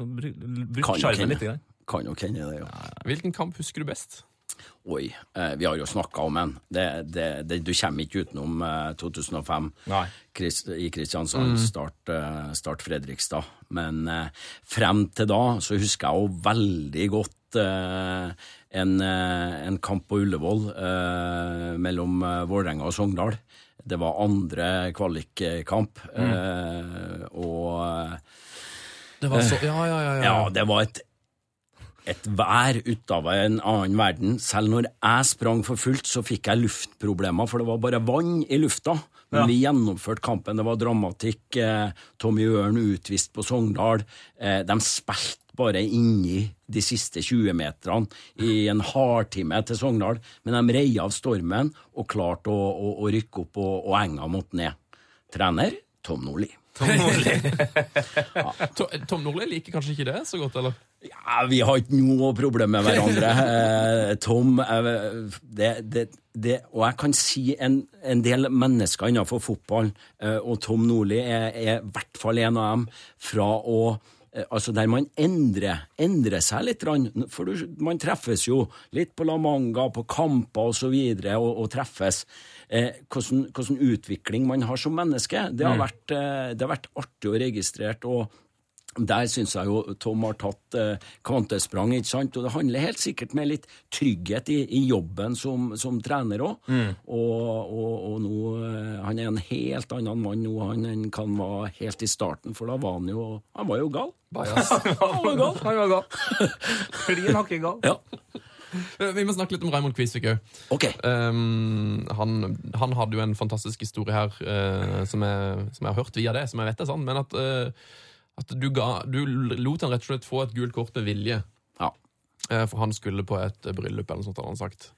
Brukt nok sjarmen. Grann. Kan jo hende det, ja. Hvilken kamp husker du best? Oi, eh, vi har jo snakka om en. Det, det, det, du kommer ikke utenom eh, 2005 Nei. Chris, i Kristiansand, start, eh, start Fredrikstad. Men eh, frem til da så husker jeg jo veldig godt eh, en, eh, en kamp på Ullevål eh, mellom eh, Vålerenga og Sogndal. Det var andre kvalikkamp, mm. og eh, Det var så, ja, ja, ja, ja, det var et, et vær ut av en annen verden. Selv når jeg sprang for fullt, så fikk jeg luftproblemer, for det var bare vann i lufta. Men Ja. vi gjennomførte kampen. Det var dramatikk. Eh, Tommy Ørn utvist på Sogndal. Eh, de spilte bare inni de siste 20 meterne i en hardtime til Sogndal, men de reia av stormen og klarte å, å, å rykke opp, og, og enga måtte ned. Trener Tom Nordli. To- Tom Nordli liker kanskje ikke det så godt, eller? Ja, Vi har ikke noe problem med hverandre. Eh, Tom eh, det, det, det, Og jeg kan si en, en del mennesker innenfor fotball, eh, og Tom Nordli er, er i hvert fall en av dem, fra å Altså Der man endrer, endrer seg litt, for man treffes jo litt på La Manga, på kamper osv., og, så videre, og, og treffes. Eh, hvordan, hvordan utvikling man har som menneske, det har, vært, eh, det har vært artig å registrere. og der syns jeg jo Tom har tatt eh, kvantesprang, ikke sant? og det handler helt sikkert med litt trygghet i, i jobben som, som trener òg. Og, og, og nå eh, Han er en helt annen mann nå han enn han var helt i starten, for da var han jo Han var jo gal. Bajas. Han var gal. Han var gal. Klin hakke gal. Ja, Eh, Vi må snakke litt om Raymond Kvisvik òg. ok. Um, han, han hadde jo en fantastisk historie her uh, som, jeg, som jeg har hørt via det, som jeg vet er sann. men at, eh, at du, ga, du lot han rett og slett få et gult kort med vilje. Eh, for han skulle på et eh, bryllup eller noe sånt, hadde han sagt.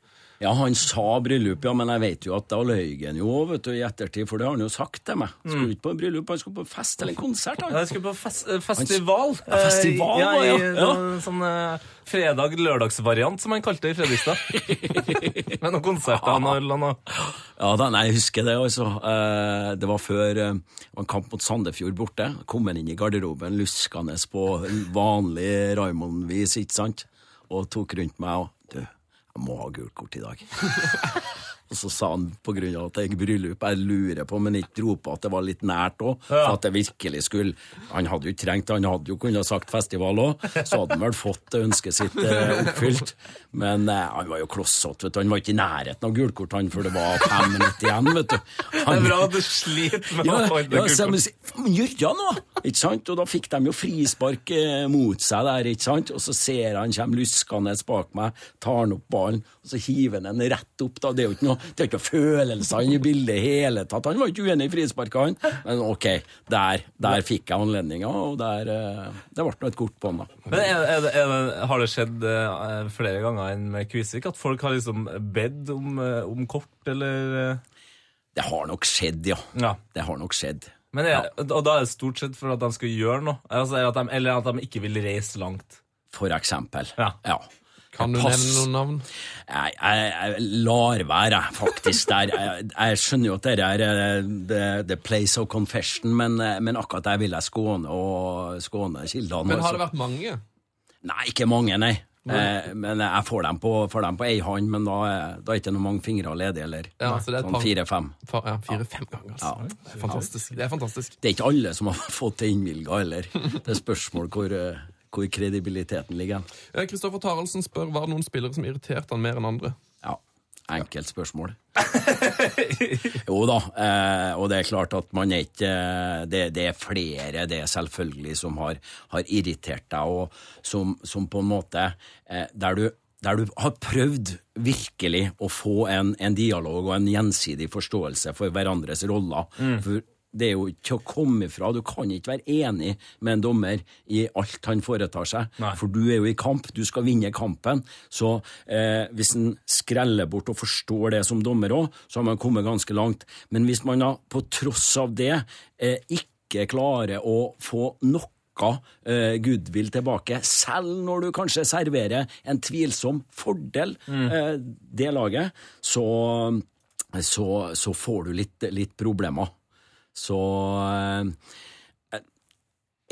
Ja, han sa bryllup, ja, men jeg vet jo at da løy han jo vet du, i ettertid, for det har han jo sagt til meg. Han skulle ikke på bryllup, han skulle på fest eller konsert. han. Jeg skulle på fest, festival. festival. Ja, festival, Eh, ja, i, ja. Ja. noen Sånn eh, fredag-lørdagsvariant, som han kalte det i Fredrikstad. Med noen konserter han har landa. Ja da, nei, jeg husker det, altså. Eh, det var før eh, det var en kamp mot Sandefjord borte. Kom han inn i garderoben luskende på vanlig Raymond-vis, ikke sant? Og tok rundt meg og Du, jeg må ha gult kort i dag. og så sa han på grunn av at det gikk bryllup, jeg lurer på han ikke dro på at det var litt nært òg, for at det virkelig skulle Han hadde jo ikke trengt Han hadde jo kunnet sagt festival òg, så hadde han vel fått ønsket sitt eh, oppfylt. Men eh, han var jo klossete, vet du. Han var ikke i nærheten av gulkort han, for det var fem minutter igjen, vet du. Det er bra at du sliter med ja, å få inn det ja, gulkort. Men Gjør noe! Ikke sant? Og da fikk de jo frispark eh, mot seg der, ikke sant? Og så ser han kommer luskende bak meg, tar han opp ballen, og så hiver han den rett opp. da. Det er jo ikke noe, det er ikke noe følelser i bildet i hele tatt. Han var ikke uenig i frisparket, han. Men ok, der, der fikk jeg anledninga, og der eh, Det ble nå et kort på han, da. Men er, er, er, Har det skjedd eh, flere ganger enn med Kvisvik at folk har liksom bedt om, eh, om kort, eller Det har nok skjedd, ja. Ja. Det har nok skjedd. Men er, Og da er det stort sett for at de skal gjøre noe? Altså, at de, eller at de ikke vil reise langt? For eksempel. Ja. Kan du Pass. nevne noen navn? Jeg, jeg, jeg lar være, faktisk. Der. Jeg, jeg skjønner jo at det er eh, the, the place of confession, men, eh, men akkurat der vil jeg skåne og skåne kildene. Men har også. det vært mange? Nei, ikke mange, nei. Eh, men jeg får dem på, får dem på ei hånd, men da, da er ikke noe mange fingre ledige, eller Ja, så det er sånn fire-fem. Ja, Fire-fem ganger, altså. Ja. Det er fantastisk. Det er fantastisk. Det er ikke alle som har fått det innvilga heller. Det er spørsmål hvor, eh, hvor kredibiliteten ligger. Eh, Kristoffer Taraldsen spør var det noen spillere som irriterte han mer enn andre. Ja, enkelt spørsmål. jo da, eh, og det er klart at man er ikke Det, det er flere, det er selvfølgelig, som har, har irritert deg, og som, som på en måte eh, Der du der du har prøvd virkelig å få en, en dialog og en gjensidig forståelse for hverandres roller. For det er jo ikke å komme ifra. Du kan ikke være enig med en dommer i alt han foretar seg. Nei. For du er jo i kamp, du skal vinne kampen. Så eh, hvis en skreller bort og forstår det som dommer òg, så har man kommet ganske langt. Men hvis man da på tross av det eh, ikke klarer å få noe eh, goodwill tilbake, selv når du kanskje serverer en tvilsom fordel eh, det laget, så, så, så får du litt, litt problemer. Så eh,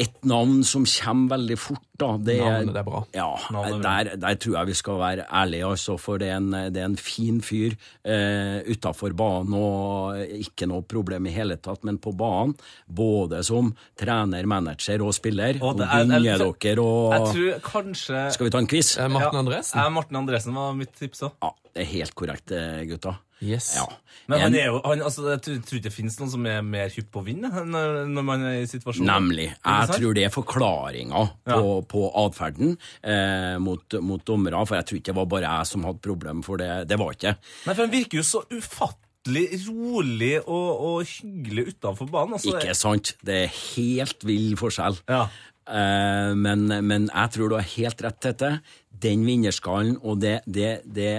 et navn som kommer veldig fort, da, det Navnet det er bra. ja, er bra. der, der tror jeg vi skal være ærlige, altså, for det er en, det er en fin fyr eh, utafor banen og ikke noe problem i hele tatt, men på banen, både som trener, manager og spiller, Og og det er- jeg, jeg- dere og Jeg tror kanskje Skal vi ta en quiz? Eh, Martin Andresen? Ja, Martin Andresen var mitt tips òg. Ja, det er helt korrekt, eh, gutta. Yes. Ja. Men han er jo, han, altså, jeg tror, tror ikke det finnes noen som er mer hypp på å vinne når, når man er i situasjonen. Nemlig. Jeg tror det er forklaringa på, på atferden eh, mot, mot dommere, for jeg tror ikke det var bare jeg som hadde problem, for det, det var ikke. Nei, for Han virker jo så ufattelig rolig og, og hyggelig utenfor banen. Altså, Ikke sant? Det er helt vill forskjell. Ja. Eh, men, men jeg tror du har helt rett, Tete. Den vinnerskallen og det, det, det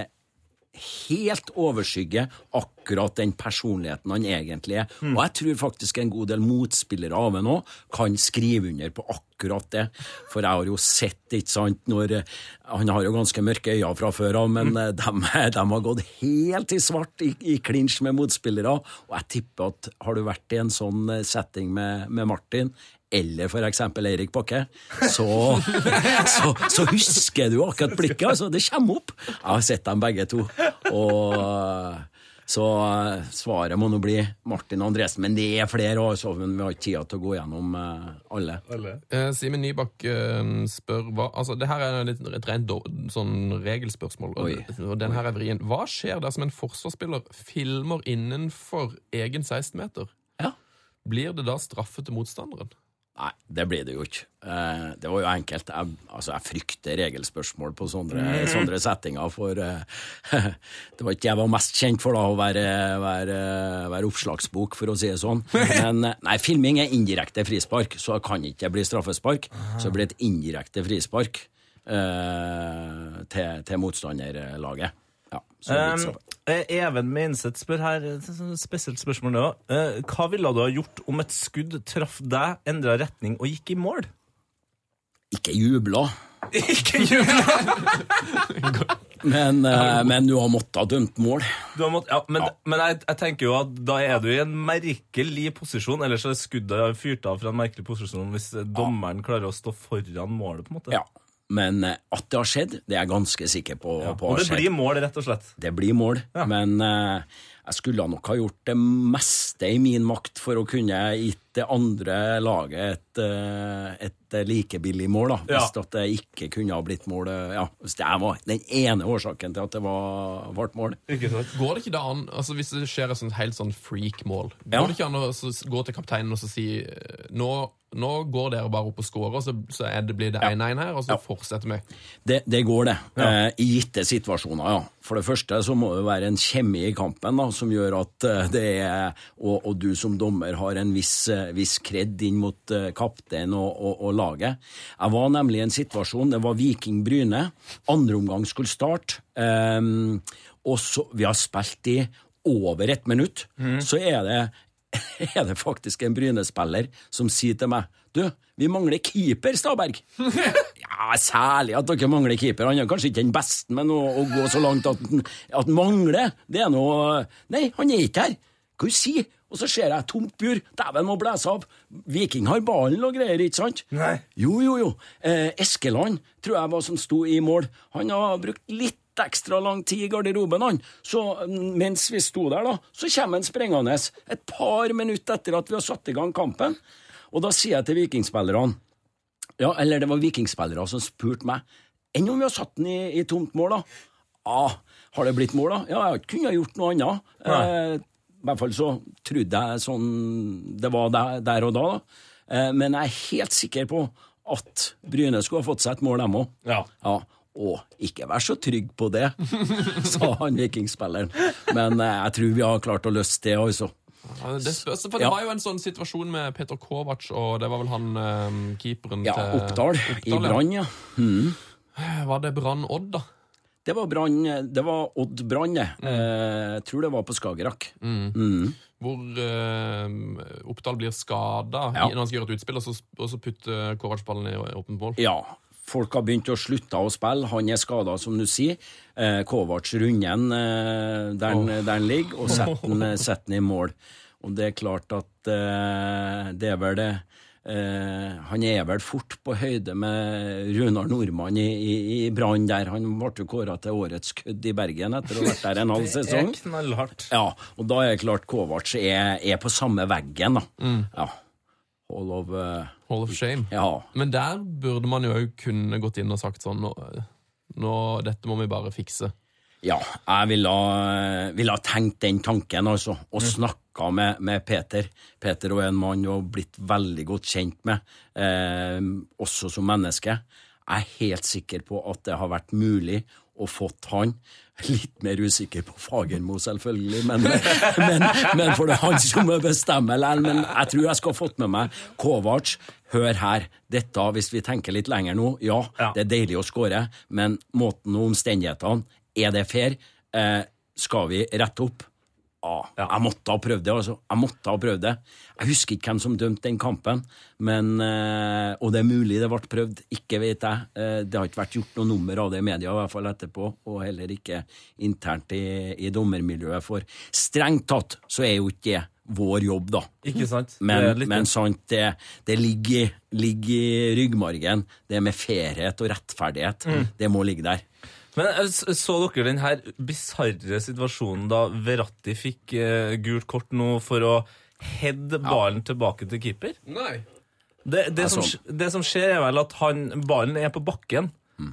helt overskygger akkurat den personligheten han egentlig er. Og jeg tror faktisk en god del motspillere av ham òg kan skrive under på akkurat det. For jeg har jo sett, ikke sant, når eh, Han har jo ganske mørke øyne fra før av, men mm. de, de har gått helt i svart i, i klinsj med motspillere. Og jeg tipper at har du vært i en sånn eh, setting med, med Martin, eller for eksempel Eirik Bakke, så, så, så husker du akkurat blikket. Altså, det kommer opp. Jeg har sett dem begge to. Og Så eh, svaret må nå bli Martin Andresen. Men det er flere, også, men vi har ikke tid til å gå gjennom alle. alle. Eh, Simen Nybakk eh, spør hva Altså, det her er litt, et rent sånn regelspørsmål. Og, Oi. og den her er vrien. Hva skjer dersom en forsvarsspiller filmer innenfor egen 16-meter? Ja. Blir det da straffe til motstanderen? Nei, det blir det jo ikke. Eh, det var jo enkelt. Jeg, altså, jeg frykter regelspørsmål på sånne, sånne settinger, for eh, det var ikke jeg var mest kjent for da, å være, være, være oppslagsbok, for å si det sånn. Men eh, nei, filming er indirekte frispark, så det kan ikke bli straffespark. Så det blir et indirekte frispark eh, til, til motstanderlaget. Ja, så blir. Um, eh, Even Meinseth spør her, et spesielt spørsmål det. Eh, hva ville du ha gjort om et skudd traff deg, endra retning og gikk i mål? Ikke jubla, Ikke jubla! men, eh, men du har måttet dømt mål. Du har mått, ja, men men jeg, jeg tenker jo at da er du i en merkelig posisjon, ellers er skuddet fyrt av fra en merkelig posisjon hvis eh, dommeren klarer å stå foran målet, på en måte. Ja, men eh, at det har skjedd, det er jeg ganske sikker på. på Og det skjedd. blir mål, rett og slett. Det blir mål, Ja. men eh, jeg skulle nok ha gjort det meste i min makt for å kunne gitt det andre laget et, eh, et eh, like billig mål, da. Ja. Hvis at det ikke kunne ha blitt mål. Ja, hvis det var den ene årsaken til at det var, ble mål. Går det ikke da an, altså hvis det skjer et sånt helt sånn freak-mål, går Ja. det ikke an å gå til kapteinen og så si nå, nå går dere bare opp og scorer, så, så er det, blir det 1-1 her, og så Ja. fortsetter vi. Det, det går, det. Eh, I gitte situasjoner, ja. For det første så må det være en kjemi i kampen da, som gjør at eh, det er og, og du som dommer har en viss, eh, viss kred inn mot eh, kaptein og, og, og laget. Jeg var nemlig i en situasjon, det var Viking Bryne. Andre omgang skulle starte. ehm, og så, Vi har spilt i over ett minutt. Så er det er det faktisk en Bryne-spiller som sier til meg Du, vi mangler keeper, Staberg. ja, særlig at dere mangler keeper. Han er kanskje ikke den beste, men å, å gå så langt at han mangler, det er noe Nei, han er ikke her. Hva du sier Og så ser jeg tomt bur. Dæven, må blæse av. Viking har ballen og greier, ikke sant? Nei. Jo, jo, jo. Eh, Eskeland tror jeg var som sto i mål. Han har brukt litt ekstra lang tid i garderoben, han. Så mm, mens vi sto der, da, så kommer han sprengende et par minutter etter at vi har satt i gang kampen. Og da sier jeg til vikingspillerne Ja, eller det var vikingspillere som spurte meg Enn om vi har satt den i, i tomt mål, da? Ja, har det blitt mål, da? Ja, jeg kunne ha gjort noe annet. Eh, I hvert fall så trodde jeg sånn det var der, der og da. da. Eh, men jeg er helt sikker på at Bryne skulle ha fått seg et mål, dem òg. Ja. Ja, og ikke vær så trygg på det, sa han vikingspilleren. Men eh, jeg tror vi har klart å løse det, altså. Ja, det spørs, for det Ja. var jo en sånn situasjon med Peter Kovac, og det var vel han eh, keeperen Ja, til Oppdal i. Brann, ja. Var det Brann-Odd, da? Det var, brand, det var Odd Brann, det. Eh, jeg tror det var på Skagerrak. Hvor eh, Oppdal blir skada Ja. når han skal gjøre et utspill, og så, og så putter Kovac ballen i åpent mål. Ja, folk har begynt å slutte å spille. Han er skada, som du sier. Eh, Kovac runder den eh, der han ligger, og setter den, i mål. Og det er klart at eh, det er vel det Uh, Han er vel fort på høyde med Runar Nordmann i, i, i Brann der. Han ble jo kåra til årets kødd i Bergen etter å ha vært der en halv Det sesong. er knallhardt. Ja, og da er det klart Kovac er, er på samme veggen, da. Ja. All of eh, Hall of shame. Ja. Men der burde man jo òg kunne gått inn og sagt sånn nå, nå, Dette må vi bare fikse. Ja, jeg ville ha, ville ha tenkt den tanken, altså, og snakka med, med Peter. Peter er en mann har blitt veldig godt kjent med, eh, også som menneske. Jeg er helt sikker på at det har vært mulig å fått han. Litt mer usikker på Fagermo, selvfølgelig, men, men, men for det er han som bestemmer likevel. Men jeg tror jeg skal ha fått med meg Kovac. Hør her, dette, hvis vi tenker litt lenger nå, ja, Ja. det er deilig å skåre, men måten og omstendighetene, er det fair? Eh, skal vi rette opp? Ja, jeg måtte ha prøvd det, altså. Jeg måtte ha prøvd det. Jeg husker ikke hvem som dømte den kampen, men, eh, og det er mulig det ble prøvd, ikke vet jeg. Eh, det har ikke vært gjort noe nummer av det i media, i hvert fall etterpå, og heller ikke internt i, i dommermiljøet, for strengt tatt så er jo ikke det vår jobb, da. Ikke sant? Men, det, men sant, det, det ligger, ligger i ryggmargen. Det med fairhet og rettferdighet. Mm. Det må ligge der. Men eh, så dere den her bisarre situasjonen da Verratti fikk eh, gult kort nå for å heade ballen tilbake til keeper? Nei. Det, det, som, Altså- det som skjer, er vel at han, ballen er på bakken,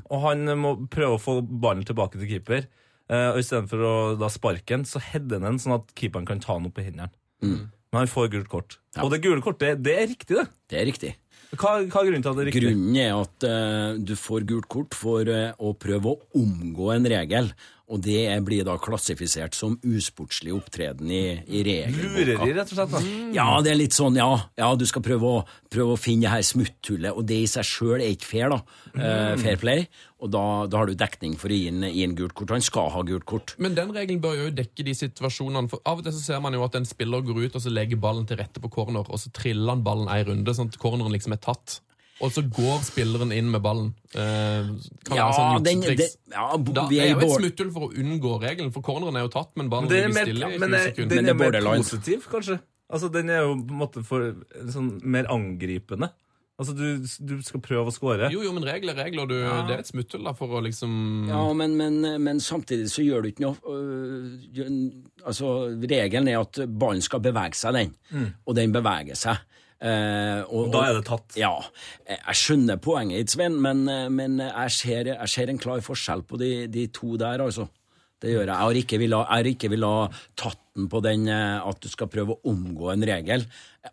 og han må prøve å få ballen tilbake til keeper. Eh, og Istedenfor å da sparke den, så header han den sånn at keeperen kan ta den opp i hendene. Men han får gult kort. Ja. Og det gule kortet, det er riktig, det. Det er riktig. Hva, er grunnen til at det er riktig? Grunnen er at uh, du får gult kort for uh, å prøve å omgå en regel, og det blir da klassifisert som usportslig opptreden i, i regelboka. Lureri, rett og slett. da. Ja, det er litt sånn, ja, ja du skal prøve å, prøve å finne det her smutthullet, og det i seg sjøl er ikke fair, da. Uh, fair play. Og da, da har du dekning for å gi en, gi en gult kort. Han skal ha gult kort. Men den regelen bør jo dekke de situasjonene. For Av og til så ser man jo at en spiller går ut og så legger ballen til rette på corner, og så triller han ballen ei runde, sånn at corneren liksom er tatt. Og så går spilleren inn med ballen. Eh, kan Ja, være sånn den, det, ja Da det er jo et smutthull for å unngå regelen, for corneren er jo tatt, men ballen Men er ligger stille i men 20 det, sekunder. den Men det er er mer positiv, kanskje. Altså, Den er jo på en måte for sånn mer angripende. Altså, du, du skal prøve å score. Jo, jo, men regler er regler. Du, Det er et smutthull da, for å liksom Ja, men, men, men samtidig så gjør du ikke noe øh, gjør- Altså, regelen er at ballen skal bevege seg, den. Og den beveger seg. Eh, og, da er det tatt. Ja. Jeg skjønner poenget ditt, Sven, men, eh, men jeg, ser, jeg ser en klar forskjell på de, de to der, altså. Det gjør jeg. Jeg har ikke villet, jeg har ikke villet tatt den på den eh, at du skal prøve å omgå en regel.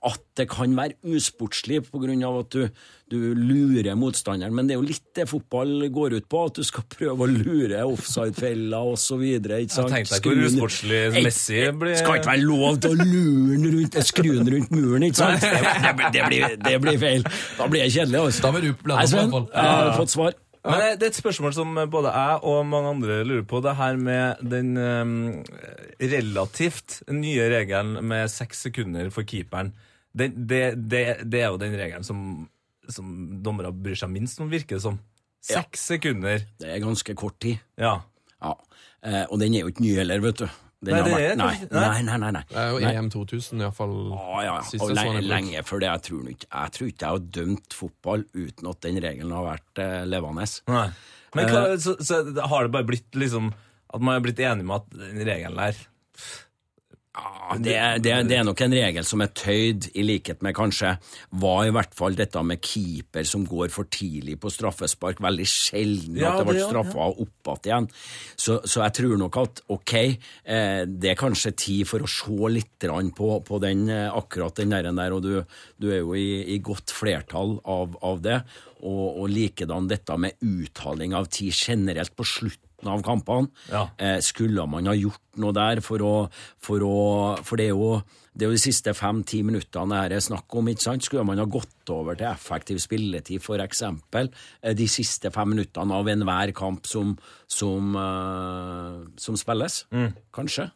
At det kan være usportslig pga. at du, du lurer motstanderen. Men det er jo litt det fotball går ut på, at du skal prøve å lure offside-feller osv. Hvor usportslig-messig blir Skal ikke være lov til å lure den rundt, skru den rundt muren, ikke sant? Det, det, det, blir, det blir feil. Da blir det kjedelig. Altså. Da blir du bli Nei, i hvert fall. jeg har fått svar. Men det- det er et spørsmål som både jeg og mange andre lurer på. Det her med den um, relativt nye regelen med seks sekunder for keeperen. Det, det, det, er jo den regelen som, som dommere bryr seg minst om, virker det som. Ja. Seks sekunder. Det er ganske kort tid. Ja. Ja. Eh, og den er jo ikke ny heller, vet du. Nei, det er nei, nei, nei. nei, nei, nei. Det er jo EM 2000 iallfall. Ja, ja, og lenge, lenge før det. Jeg tror, ikke, jeg tror ikke jeg har dømt fotball uten at den regelen har vært eh, levende. Nei. Men hva, Eh. så, så har det bare blitt liksom At man har blitt enig med at den regelen der Ja, det, det, det er nok en regel som er tøyd, i likhet med kanskje var i hvert fall dette med keeper som går for tidlig på straffespark. Veldig sjelden Ja, at det ble ja, straffa straffa opp igjen. Så, så jeg tror nok at ok, eh, det er kanskje tid for å se litt på, på den, eh, akkurat den der, der og du, du er jo i, i godt flertall av, av det. Og, og likedan dette med uttaling av tid generelt på slutten av kampene. Ja. Eh, skulle man ha gjort noe der for å For, å, for det er jo det er jo de siste fem-ti minuttene det er snakk om. ikke sant? Skulle man ha gått over til effektiv spilletid, f.eks. Eh, de siste fem minuttene av enhver kamp som, som, eh, som spilles? Kanskje.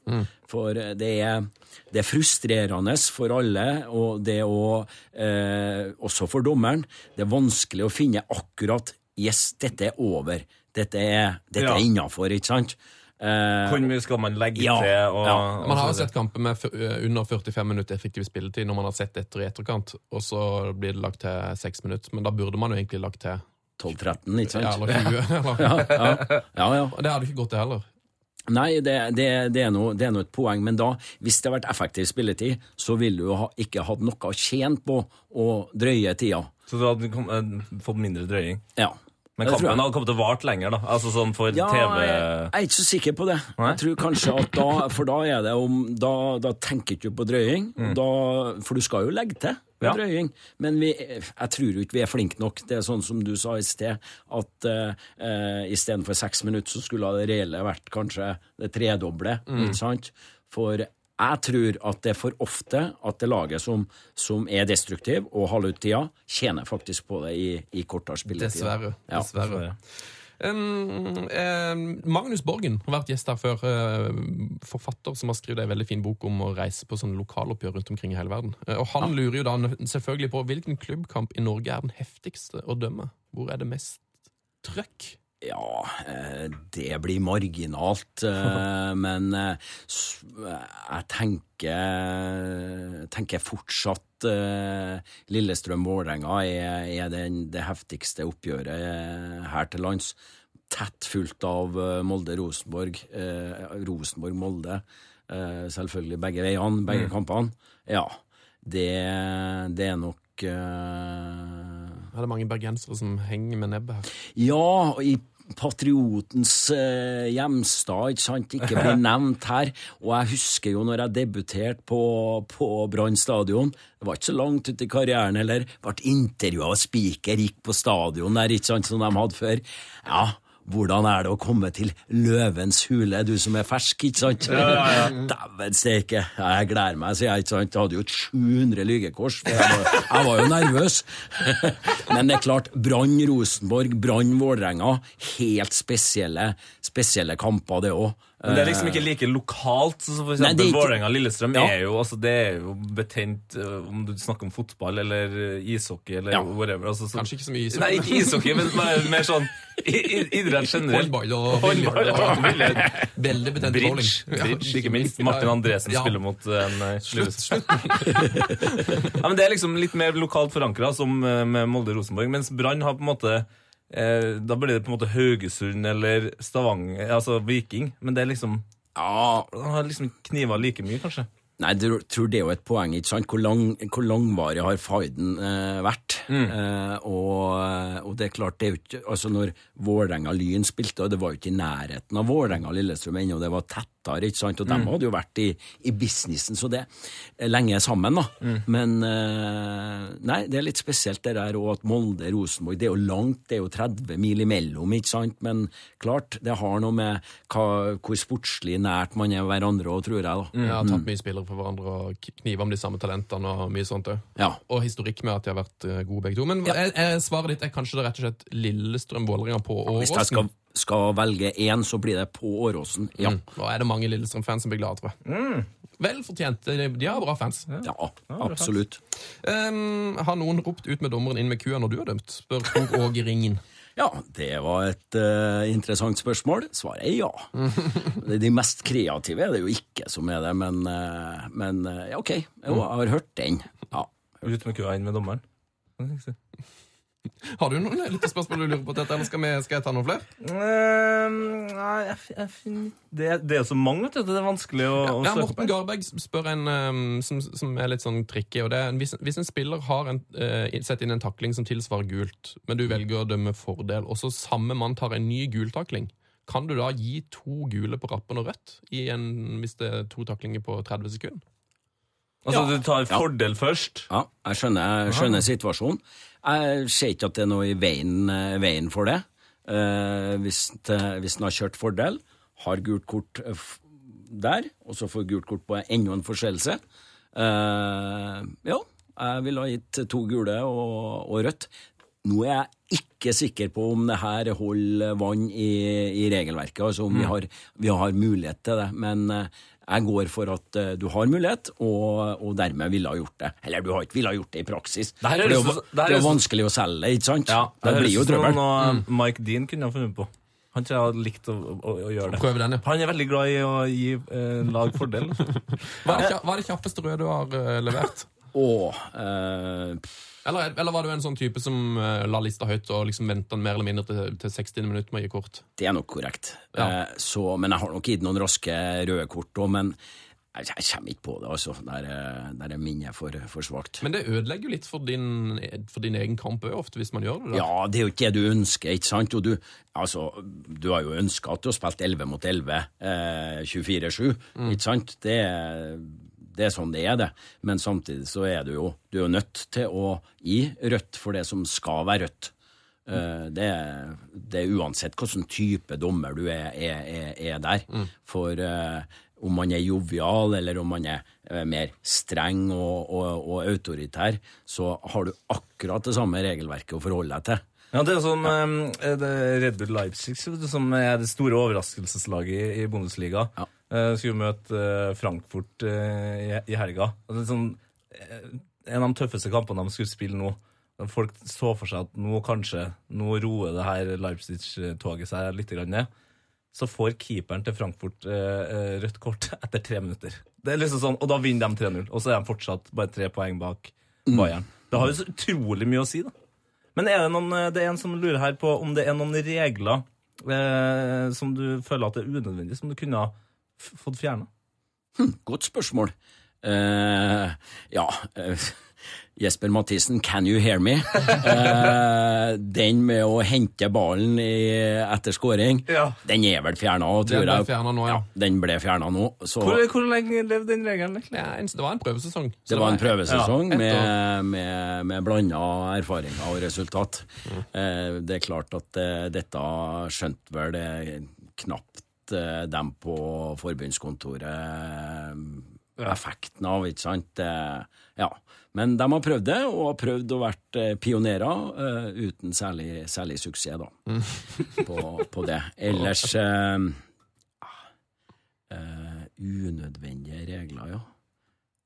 For eh, det er, det er frustrerende for alle, og det er også, eh, også for dommeren. Det er vanskelig å finne akkurat Yes, dette er over. Dette er, dette Ja. er innafor, ikke sant? Eh, Hvor mye skal man legge Ja, til? Og, ja. Man har jo sett kamper med eh, under 45 minutter effektiv spilletid når man har sett etter i etterkant, og så blir det lagt til 6 minutter. Men da burde man jo egentlig lagt til 12-13, ikke sant? ja, eller 20. Eller. Ja, ja, ja, ja. Og Det hadde ikke gått, det heller. Nei, det, det, det, er noe, det er noe et poeng, men da, hvis det har vært effektiv spilletid, så vil du ha, ikke hatt noe å tjene på å drøye tida. Så du hadde kom, eh, fått mindre drøying? Ja. Men Det tror jeg. kampen hadde kommet til å varte lenger, da? Altså sånn for Ja, TV jeg, jeg er ikke så sikker på det. Nei? Jeg tror kanskje at da, For da er det om Da, da tenker ikke du på drøying, da, for du skal jo legge til Mm. Ja. drøying. Men vi, jeg tror jo ikke vi er flinke nok. Det er sånn som du sa i sted, at uh, uh, istedenfor seks minutter, så skulle det reelle vært kanskje det tredoble. Mm. Ikke sant? For jeg tror at det er for ofte at det laget som, som er destruktiv og holder ut tida, tjener faktisk på det i, i kortere spilletid. Dessverre. Ja. Dessverre. Um, um, Magnus Borgen har vært gjest her før. Uh, forfatter som har skrevet en veldig fin bok om å reise på sånne lokaloppgjør rundt omkring i hele verden. Uh, og Han lurer jo da selvfølgelig på hvilken klubbkamp i Norge er den heftigste å dømme. Hvor er det mest trøkk? Ja, eh, det blir marginalt, eh, men eh, jeg tenker, tenker fortsatt Lillestrøm-Vålerenga er, er den, det heftigste oppgjøret her til lands. tett fulgt av Molde-Rosenborg. Rosenborg-Molde. Selvfølgelig begge veiene, begge kampene. Ja. Det, det er nok Er det mange bergensere som henger med nebbet her? Ja, i patriotens eh, hjemstad, ikke sant, ikke blir nevnt her. Og jeg husker jo når jeg debuterte på, på Brann stadion, det var ikke så langt ut i karrieren heller, ble intervjua av spiker, gikk på stadion der, ikke sant, som de hadde før. Ja, hvordan er det å komme til Løvens hule, du som er fersk, ikke sant? Dæven steike, ja, jeg gleder meg, sier jeg, ikke sant? Jeg hadde jo et 700 lygekors, for jeg var, jeg var jo nervøs. Men det er klart, Brann Rosenborg, Brann Vålerenga, helt spesielle, spesielle kamper, det òg. Men det er liksom ikke like lokalt. Så for eksempel ikke- Vålerenga-Lillestrøm Ja. er jo altså Det er jo betent eh, om du snakker om fotball eller eh, ishockey eller Ja. whatever. Altså, så, Kanskje ikke så mye ishockey. Nei, ikke ishockey, men mer, mer sånn idrett generelt. Håndball og billiard. Veldig betent Bridge, bowling. Ja, bridge, ikke minst. Martin Andresen Ja. spiller mot en Slutt, slutt. ja, men Det er liksom litt mer lokalt forankra, som eh, med Molde-Rosenborg. Mens Brann har på en måte eh, Da blir det på en måte Haugesund eller Stavanger, altså Viking. Men det er liksom Ja, Han har liksom kniva like mye, kanskje. Nei, jeg tror det er jo et poeng, ikke sant? Hvor, lang, hvor langvarig har fighten eh, vært? Eh, og, og det er klart, det er jo ikke Altså, når Vålerenga-Lyn spilte, og det var jo ikke i nærheten av Vålerenga-Lillestrøm ennå, det var tettere, ikke sant? Og de hadde jo vært i, i businessen, så det lenge sammen, da. Men eh, nei, det er litt spesielt det der, og at Molde-Rosenborg, det er jo langt, det er jo 30 mil imellom, ikke sant? Men klart, det har noe med hva, hvor sportslig nært man er hverandre òg, tror jeg, da. Jeg har tatt mye spillere for hverandre og knivet om de samme talentene og mye sånt òg. Ja. Og historikk med at de har vært eh, gode begge to. Men jeg, jeg, svaret ditt er kanskje det rett og slett Lillestrøm-Vålerenga på Åråsen. Skal, velge én, så blir det på Åråsen. Ja. Mm. Nå er det mange Lillestrøm-fans som blir glade, tror jeg. Vel fortjent. De, de har bra fans. ja, absolutt. Um, har noen ropt ut med dommeren inn med kua når du har dømt? Spør Tor Åge Ringen. Ja, det var et uh, interessant spørsmål. Svaret er ja. Er De mest kreative er det jo ikke som er det, men, uh, men uh, ja, OK. Jo, jeg har hørt den. Ja. Ut med kua inn med dommeren. Har du noen lyttespørsmål du lurer på, dette, eller skal, vi, skal jeg ta noen flere? Ehm, nei, jeg, jeg, finner det, det er så mange, vet du. Det er vanskelig å, å søke på. Morten. Garberg spør en um, som, som er litt sånn tricky. og det er, hvis, hvis en spiller har en, uh, sett inn en takling som tilsvarer gult, men du velger å dømme fordel, og så samme mann tar en ny gultakling, kan du da gi to gule på rappen og rødt i en, hvis det er to taklinger på 30 sekunder? Altså, Ja. du tar Ja. fordel først. ja, jeg skjønner, jeg skjønner situasjonen. Jeg ser ikke at det er noe i veien, eh, veien for det. Eh, hvis, han har kjørt fordel, har gult kort eh, der, og så får gult kort på enda en forseelse. Eh, ja, jeg ville ha gitt to gule og, og rødt. Nå er jeg ikke sikker på om det her holder vann i, i regelverket, altså om vi, har, vi har mulighet til det. Men eh, jeg går for at eh, du har mulighet, og, og dermed ville ha gjort det. Eller du har ikke ville ha gjort det i praksis. Det er, For det er jo, det er jo vanskelig å selge det, ikke sant? Ja, det blir jo høres ut som trøbbel. noe Mike Dean kunne ha funnet på. Han tror jeg hadde likt å, å, å gjøre det. Den, ja. Han er veldig glad i å gi eh, lag fordel. Er det, hva er det kjappeste røde du har eh, levert? Å, eh, Eller, eller var du en sånn type som eh, la lista høyt og liksom venta mer eller mindre til, til 60 minutter med å gi kort? det er nok korrekt. Ja. Eh, så, men jeg har nok gitt noen raske røde kort òg, men jeg, jeg kommer ikke på det, altså. Der, er- der er minnet for, for svakt. Men det ødelegger jo litt for din, for din egen kamp òg, ofte, hvis man gjør det. da. Ja, det er jo ikke det du ønsker, ikke sant? Og du, altså, du har jo ønska at du har spilt 11 mot 11, eh, 24-7, ikke sant? Det, det er sånn det er, det. Men samtidig så er du jo, du er jo nødt til å gi rødt for det som skal være rødt. Eh, Det det er uansett hvilken type dommer du er, er, er, er der. For eh, om man er jovial, eller om man er eh, mer streng og, og, og autoritær, så har du akkurat det samme regelverket å forholde deg til. Ja, det er sånn det er Red Bull Leipzig som er det store overraskelseslaget i, i Bundesliga. Ja. Eh, skulle møte eh, Frankfurt eh, i, helga. Det er sånn, en av de tøffeste kampene de skulle spille nå. Folk så for seg at nå kanskje nå roer det her Leipzig-toget seg litt grann ned. Så får keeperen til Frankfurt rødt kort etter tre minutter. Det er liksom sånn, Og da vinner de 3-0. Og så er de fortsatt bare tre poeng bak Bayern. Det har jo så utrolig mye å si, da. Men er det, noen, eh, det er en som lurer her på om det er noen regler eh, som du føler at er unødvendig, som du kunne ha fått fjerna? Godt spørsmål. Eh, ja eh, Jesper Mathisen, can you hear me? Eh, den med å hente ballen i, etter scoring, Ja. den er vel fjerna, tror Den ble fjerna nå, ja. Den ble fjerna nå. Så Hvor, hvor lenge levde den regelen? egentlig? Det, var en prøvesesong. Så det var en prøvesesong Ja, med, med, med blanda erfaringer og resultat. Eh, det er klart at eh, dette skjønte vel det knapt eh, dem på forbundskontoret eh, effekten av, ikke sant? Eh, ja. Men de har prøvd det, og har prøvd å være eh, pionerer eh, uten særlig, særlig suksess, da. på, på det. Ellers uh, Unødvendige regler, ja.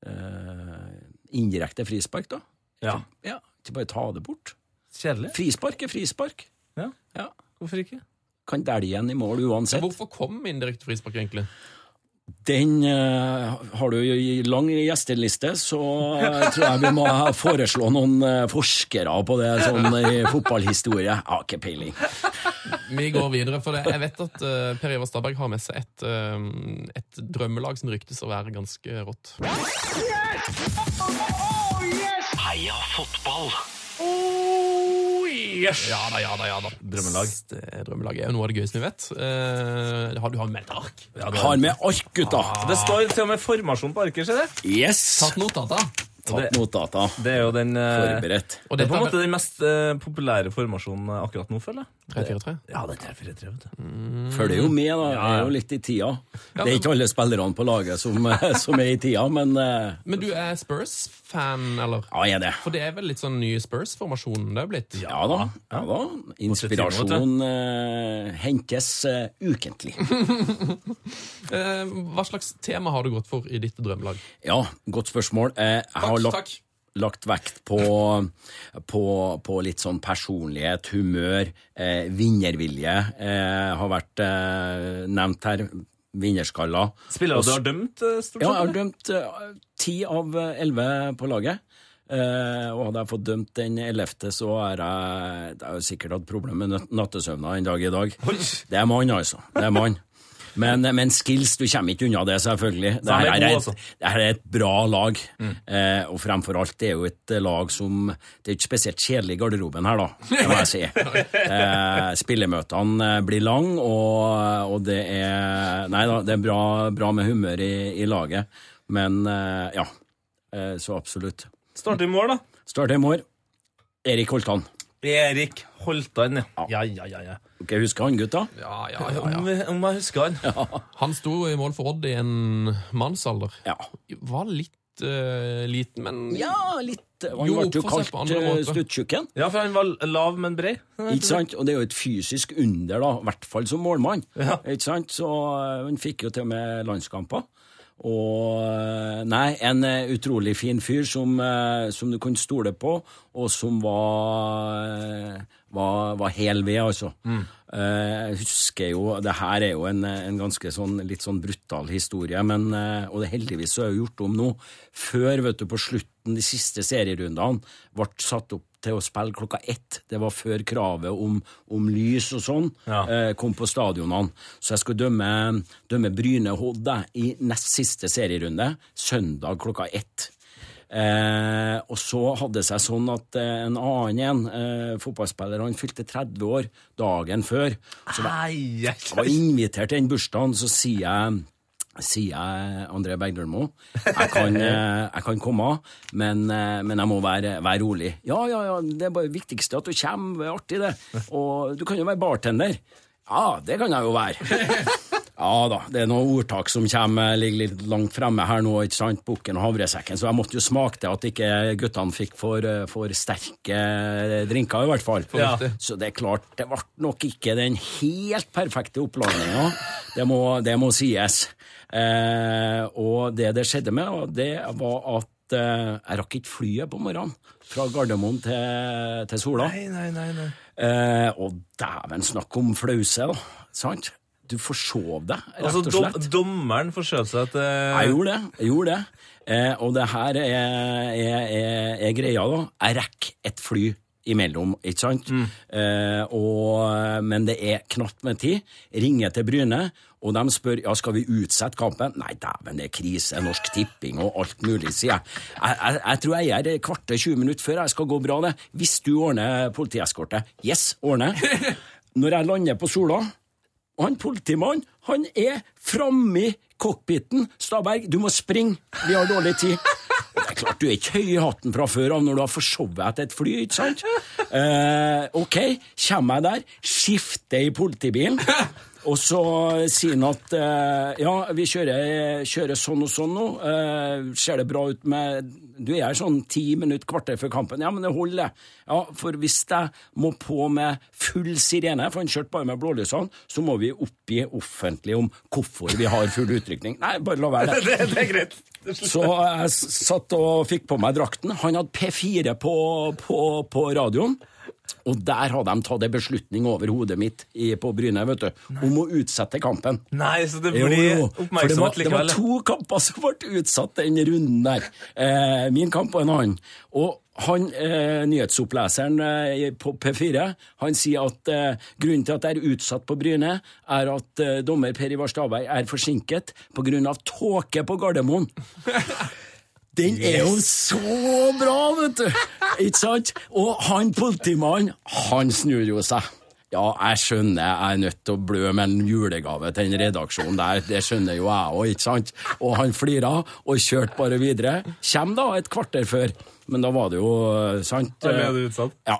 Uh, indirekte frispark, da. Ja. Ja, Ikke bare ta det bort. Kjedelig. Frispark er frispark. Ja. Ja. Hvorfor ikke? Kan dælje igjen i mål uansett. hvorfor kom indirekte frispark, egentlig? Den eh, har du i lang gjesteliste, så eh, tror jeg vi må foreslå noen eh, forskere på det sånn i fotballhistorie. Jeg har ikke peiling. Vi går videre, for det. jeg vet at Per Ivar Stabberg har med seg et, et drømmelag som ryktes å være ganske rått. Yes! Åh, yes! Heia fotball! Ja da, ja da, ja da. Drømmelag. Det drømmelaget er jo noe av det gøyeste vi vet. Uh, har du har med et ark? Har med ark, gutta. Det står til og med formasjon på arket, ser du? Yes! Tatt notater? Tatt notata. Det er jo den eh, Forberedt. Og Det er på en måte den mest eh, populære formasjonen eh, akkurat nå, føler jeg. 3-4-3. Ja, det er 3-4-3, vet du. Følger jo med, da. Er jo litt i tida. Det er ikke alle spillerne på laget som, som er i tida, men eh, Men du er Spurs-fan, eller? ja, jeg er det. For det er vel litt sånn ny Spurs-formasjon det er blitt? Ja da. ja da. Inspirasjon eh, hentes eh, ukentlig. Eh, hva slags tema har du gått for i ditt drømmelag? Ja, godt spørsmål. Eh, jeg har lagt, lagt vekt på, på, på litt sånn personlighet, humør, eh, vinnervilje. Eh, har vært eh, nevnt her. Vinnerskaller. Spillere du har dømt, stort sett? Ja, jeg har dømt eh, ti av eh, elleve på laget. Eh, og hadde jeg fått dømt den ellevte, så har jeg, jeg har sikkert hatt problemer med nattesøvna en dag i dag. Det er mann, altså. Det er mann. Men, men skills, du kommer ikke unna det, selvfølgelig. Det er her er, altså. et, det her er et bra lag. Eh, og fremfor alt, det er jo et lag som Det er ikke spesielt kjedelig i garderoben her, da, det må jeg si. Eh, spillemøtene eh, blir lang, og, og det er Nei da, det er bra, bra med humør i, i laget. Men eh, ja, eh, så absolutt. Starte i mål, da. Starte i mål. Erik Holtan. Erik Holtan, ja. Ja, ja, ja. ja. Dere husker han, gutta? Ja, ja, ja, ja. Om, om jeg husker han. Han sto i mål for Odd i en mannsalder. Ja. Var litt uh, liten, men Ja, litt. Han Jo, ble jo kalt måter. Stuttjukken. Ja, for han var lav, men bred. Ikke sant? Og det er jo et fysisk under, da, i hvert fall som målmann. Ja. Ikke sant? Så han fikk jo til og med landskamper. Og øh, Nei, en øh, utrolig fin fyr som, øh, som du kunne stole på, og som var, var, var hel ved, altså. Mm. Jeg husker jo Det her er jo en, en ganske sånn litt sånn brutal historie, men, og det heldigvis så er jo gjort om nå. Før, vet du, på slutten, de siste serierundene, ble satt opp til å spille klokka ett. Det var før kravet om, om lys og sånn Ja. eh, kom på stadionene. Så jeg skulle dømme, dømme Bryne Hodd i nest siste serierunde, søndag klokka ett. Eh, og så hadde det seg sånn at eh, en annen en, eh, fotballspiller, han fylte 30 år dagen før. Så var, jeg var invitert til den bursdagen, så sier jeg sier jeg André Bergdølmo. Jeg kan, eh, jeg kan komme, men, eh, men jeg må være, være rolig. Ja, ja, ja, det er bare det viktigste at du kommer, det er artig det. Og du kan jo være bartender. Ja, det kan jeg jo være. Ja da, det er noen ordtak som kommer, ligger litt langt fremme her nå, ikke sant, bukken og havresekken, så jeg måtte jo smake til at ikke guttene fikk for, eh, for sterke drinker, i hvert fall. Ja. Så det er klart, det ble nok ikke den helt perfekte oppladninga, det, det må sies. Eh, og det det skjedde med, det var at eh, jeg rakk ikke flyet på morgenen fra Gardermoen til, til Sola. Nei, nei, nei, nei. Eh, og dæven, snakk om flause, da. Sant? Du forsov deg, rett Altså, og dom, dommeren forskjøt seg til Jeg gjorde det. jeg gjorde det. Eh, og det her er, er, er, er greia, da. Jeg rekker et fly imellom, ikke sant? Eh, og, men det er knapt med tid. Ringer til Bryne, og de spør ja, skal vi utsette kampen. Nei, dæven, det er krise, Norsk Tipping og alt mulig, sier jeg. Jeg, jeg, jeg tror jeg er et kvarter 20 minutter før jeg skal gå bra, det. Hvis du ordner politieskorte. Yes, ordner. Når jeg lander på Sola og han politimannen, han er framme i cockpiten. Staberg, du må springe, vi har dårlig tid. Er klart du er ikke høy i hatten fra før av når du har forsovet etter et fly, ikke sant? Eh, ok, kommer jeg der, skifter i politibilen, og så sier han at eh, ja, vi kjører, kjører sånn og sånn nå. Eh, ser det bra ut med Du er her sånn ti minutter, kvarter før kampen. Ja, men det holder. Ja, for hvis jeg må på med full sirene, for han kjørte bare med blålysene, så må vi oppgi offentlig om hvorfor vi har full utrykning. Nei, bare la være det. Det, det er greit. Så jeg satt og fikk på meg drakten. Han hadde P4 på, på, på radioen. Og der hadde de tatt en beslutning over hodet mitt i, på Bryne vet du, om å utsette kampen. Nei, så det Jo, blir jo, likevel. det var, det var to kamper som ble utsatt den runden der. Eh, min kamp og en annen. Og han, eh, nyhetsoppleseren eh, på P4 han sier at eh, grunnen til at det er utsatt på Bryne, er at eh, dommer Per Ivar Stavberg er forsinket pga. tåke på Gardermoen. Den er jo så bra, vet du! Ikke sant? Og han politimannen, han snur jo seg. Ja, jeg skjønner jeg er nødt til å blø med en julegave til den redaksjonen der, det skjønner jo jeg òg, ikke sant? Og han flira og kjørte bare videre. Kjem da et kvarter før, men da var det jo eh, sant utsatt. Ja.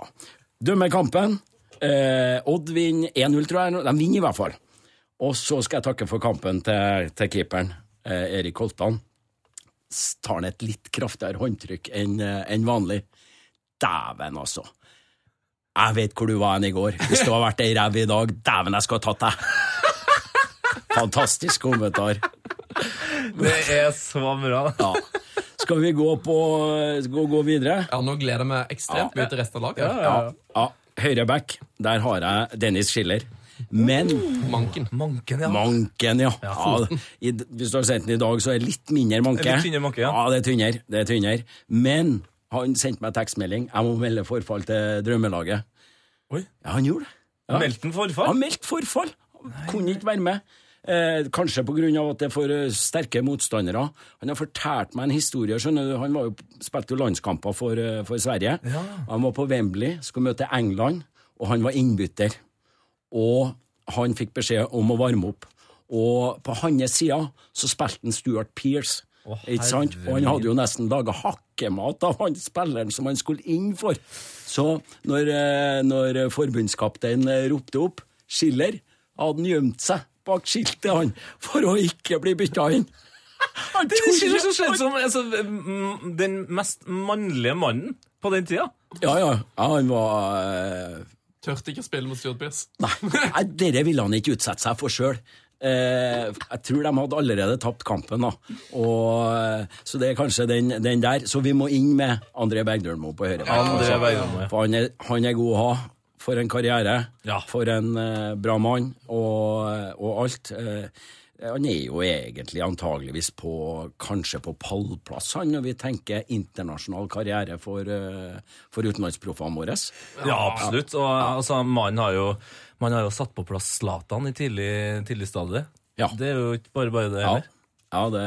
Dømmer kampen. Eh, Odd vinner 1-0, tror jeg. De vinner i hvert fall. Og så skal jeg takke for kampen til, til keeperen, eh, Erik Holtan. Tar han et litt kraftigere håndtrykk enn en vanlig. Dæven, altså. Jeg vet hvor du var hen i går. Hvis du hadde vært ei ræv i dag, dæven, jeg skulle ha tatt deg. Fantastisk kommentar. Det er så bra. Ja. Skal vi gå, på, gå, gå videre? Ja, Nå gleder jeg meg ekstremt mye til resten av laget. Ja, ja. Høyre back, der har jeg Dennis Schiller. Men Manken. Manken, ja. manken, ja. ja i, hvis du har sendt den i dag, så er det litt mindre manke. Litt tynnere manke, ja. ja. det er tynnere. Det er tynnere. Men han sendte meg tekstmelding. Jeg må melde forfall til drømmelaget. Oi. Ja, han gjorde det. Ja. Meldte han forfall? Han meldte forfall. Kunne ikke være med. Eh, kanskje pga. at det er for eh, sterke motstandere. Han har fortalt meg en historie. skjønner du. Han var jo, spilte jo landskamper for, eh, for Sverige. Han var på Wembley, skulle møte England, og han var innbytter. Og han fikk beskjed om å varme opp. Og på hans side så spilte han Stuart Pearce. ikke sant? Og han hadde jo nesten laga hakkemat av han spilleren som han skulle inn for. Så når, eh, når forbundskapteinen ropte opp Schiller, hadde han gjemt seg bak skiltet han, for å ikke bli bytta inn. Han Det skiller så slett som altså, den mest mannlige mannen på den tida. Ja, ja. ja han var eh, Tørte ikke å spille mot Stuart Pearce. Nei, dette ville han ikke utsette seg for sjøl. Eh, jeg tror de hadde allerede tapt kampen, da. Og, eh, så det er kanskje den, den der. Så vi må inn med André Bergdølmo på høyre. Ja. For han er, han er god å ha. For en karriere. Ja. For en eh, bra mann, og, og alt. Eh, han er jo egentlig antageligvis på kanskje på pallplass, han, når vi tenker internasjonal karriere for, uh, for utenlandsproffene våre. Ja, absolutt. Og altså, mannen har jo man har jo satt på plass Zlatan i tidlig, tidlig stadie. Ja. Det er jo ikke bare bare det Ja, heller. ja det,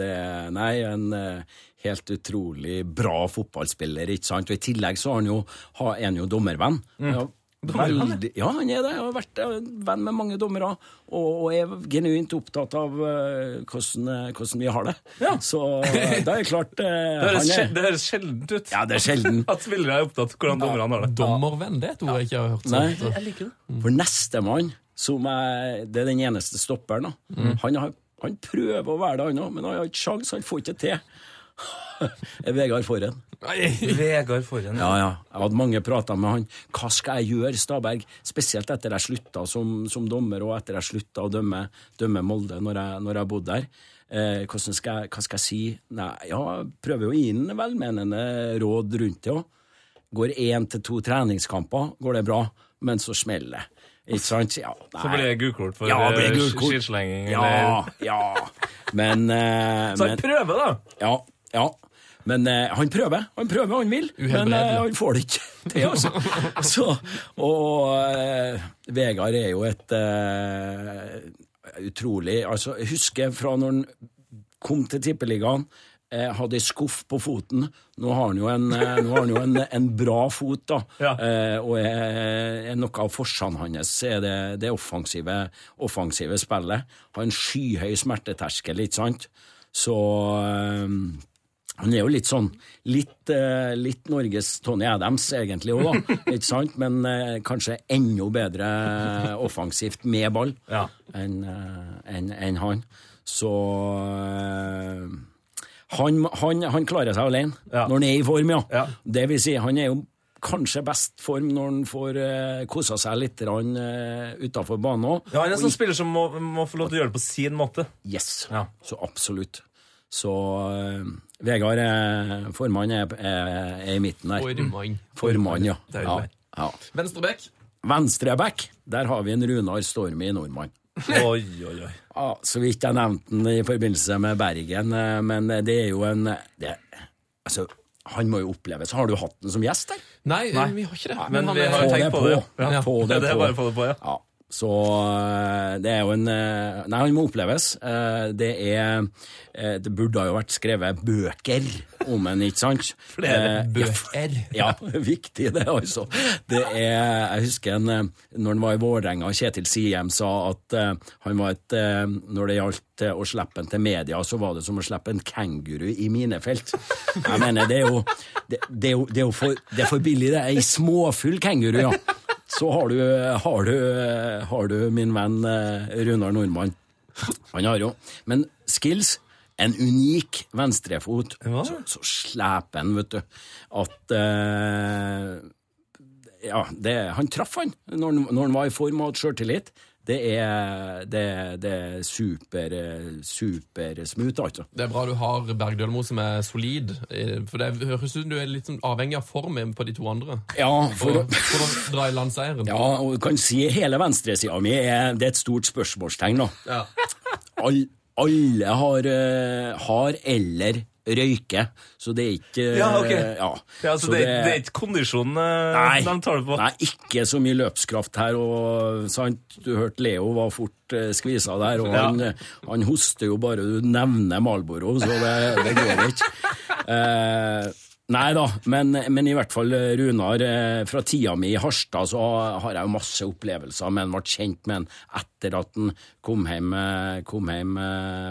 det Nei, en eh, helt utrolig bra fotballspiller, ikke sant? Og i tillegg så har han jo, ha- er han jo dommervenn. Ja, veldig, ja, han er det. Jeg har vært venn med mange dommere, og, og er genuint opptatt av eh, hvordan, eh, hvordan vi har det. Så eh, da er det klart Det høres, han sjel- er, det høres sjeldent ut. Ja, det er sjelden. At spillere er opptatt av hvordan dommerne har det. Dommervenn, det er et ord jeg ikke har hørt. Nei. sånt. Jeg liker det. For nestemann, som er Det er den eneste stopperen, da. Han, har, han prøver å være det, han òg, men han har ikke sjans, han får ikke til. Er Vegard Forhen. Vegard Forhen. Ja, ja. Jeg hadde mange prater med han. Hva skal jeg gjøre, Staberg? Spesielt etter jeg slutta som, som dommer, og etter jeg slutta å dømme, dømme Molde når jeg, når jeg bodde der. Eh, skal jeg, hva skal jeg si? Nei, ja, prøver jo å gi ham velmenende råd rundt det òg. Går én til to treningskamper, går det bra, men så smeller det. Ikke sant? Ja, Så nei. blir det gulkort for ja, eh, skislenging. Ja, ja. Men, eh, Så men han prøver, da. ja, ja. Men eh, han prøver, han prøver, han vil, men eh, han får det ikke til, altså. Så, og eh, Vegard er jo et eh, utrolig Altså, jeg husker fra når han kom til Tippeligaen, eh, hadde ei skuff på foten. Nå har han jo en, eh, nå har han jo en, en bra fot, da. Ja. Eh, og er, er noe av forsene hans er det, det offensive, offensive spillet. Har en skyhøy smerteterskel, ikke sant? Så han er jo litt sånn Litt, eh, litt Norges Tony Adams, egentlig òg, da. Ikke sant? Men eh, kanskje enda bedre offensivt med ball Ja. enn en, enn- enn han. Så eh, han, han, han klarer seg alene Ja. når han er i form, ja. Ja. Det vil si, han er jo kanskje best form når han får uh, kosa seg litt uh, utafor banen òg. Ja, han er en sånn spiller som må, må få lov til å gjøre det på sin måte. Yes, Ja. så absolutt. Så eh, Vegard er formann er, er, er i midten der. Formann. Formann, ja. ja, ja. Venstrebekk. Venstreback, der har vi en Runar Stormi, nordmann. Oi, oi, oi. Ja, så vidt jeg nevnte den i forbindelse med Bergen, eh, men det er jo en det, Altså, han må jo oppleves. Har du hatt den som gjest der? Nei, vi har ikke det. Men men vi har jo tenkt det på det. på. Ja. Få det det på. det på, ja. Ja. Så eh, det er jo en eh, Nei, han må oppleves. Eh, Det er Det burde ha jo vært skrevet bøker om en, ikke sant? Flere bøker. Ja, viktig det, altså. Det er, jeg husker en, når han var i Vålerenga, Kjetil Siem sa at han var et Når det gjaldt å slippe en til media, så var det som å slippe en kenguru i minefelt. Jeg mener, det er jo Det, det er jo det er jo for, det er for billig, det. Ei småfull kenguru, ja. Så har du, har du, har du min venn eh, Runar Nordmann. Han har jo Men skills en unik venstrefot. Ja. Så, så sleper han, vet du, at eh, Ja, det, han traff han når, når han var i form av sjøltillit. Det er, det, det er super, eh, supersmooth, altså. Det er bra du har Bergdølmo som er solid. eh, For det høres ut som du er litt sånn avhengig av formen på de to andre. Ja, for, For, for å dra i landseieren. ja, og du kan si hele venstresida mi er, det er et stort spørsmålstegn, da. Ja. All, alle har, eh, har eller røyker, så det er ikke Ja, ok. ja. Ja, så, Så det, det er ikke kondisjonen eh, Nei, de tar det på. nei, ikke så mye løpskraft her. og sant, Du hørte Leo var fort eh, skvisa der, og Ja. han, han hoster jo bare du nevner Malboro, så det, det går ikke. Eh, nei da, men, men i hvert fall eh, Runar, eh, fra tida mi i Harstad så har jeg jo masse opplevelser med han, ble kjent med han etter at han kom hjem, eh, kom hjem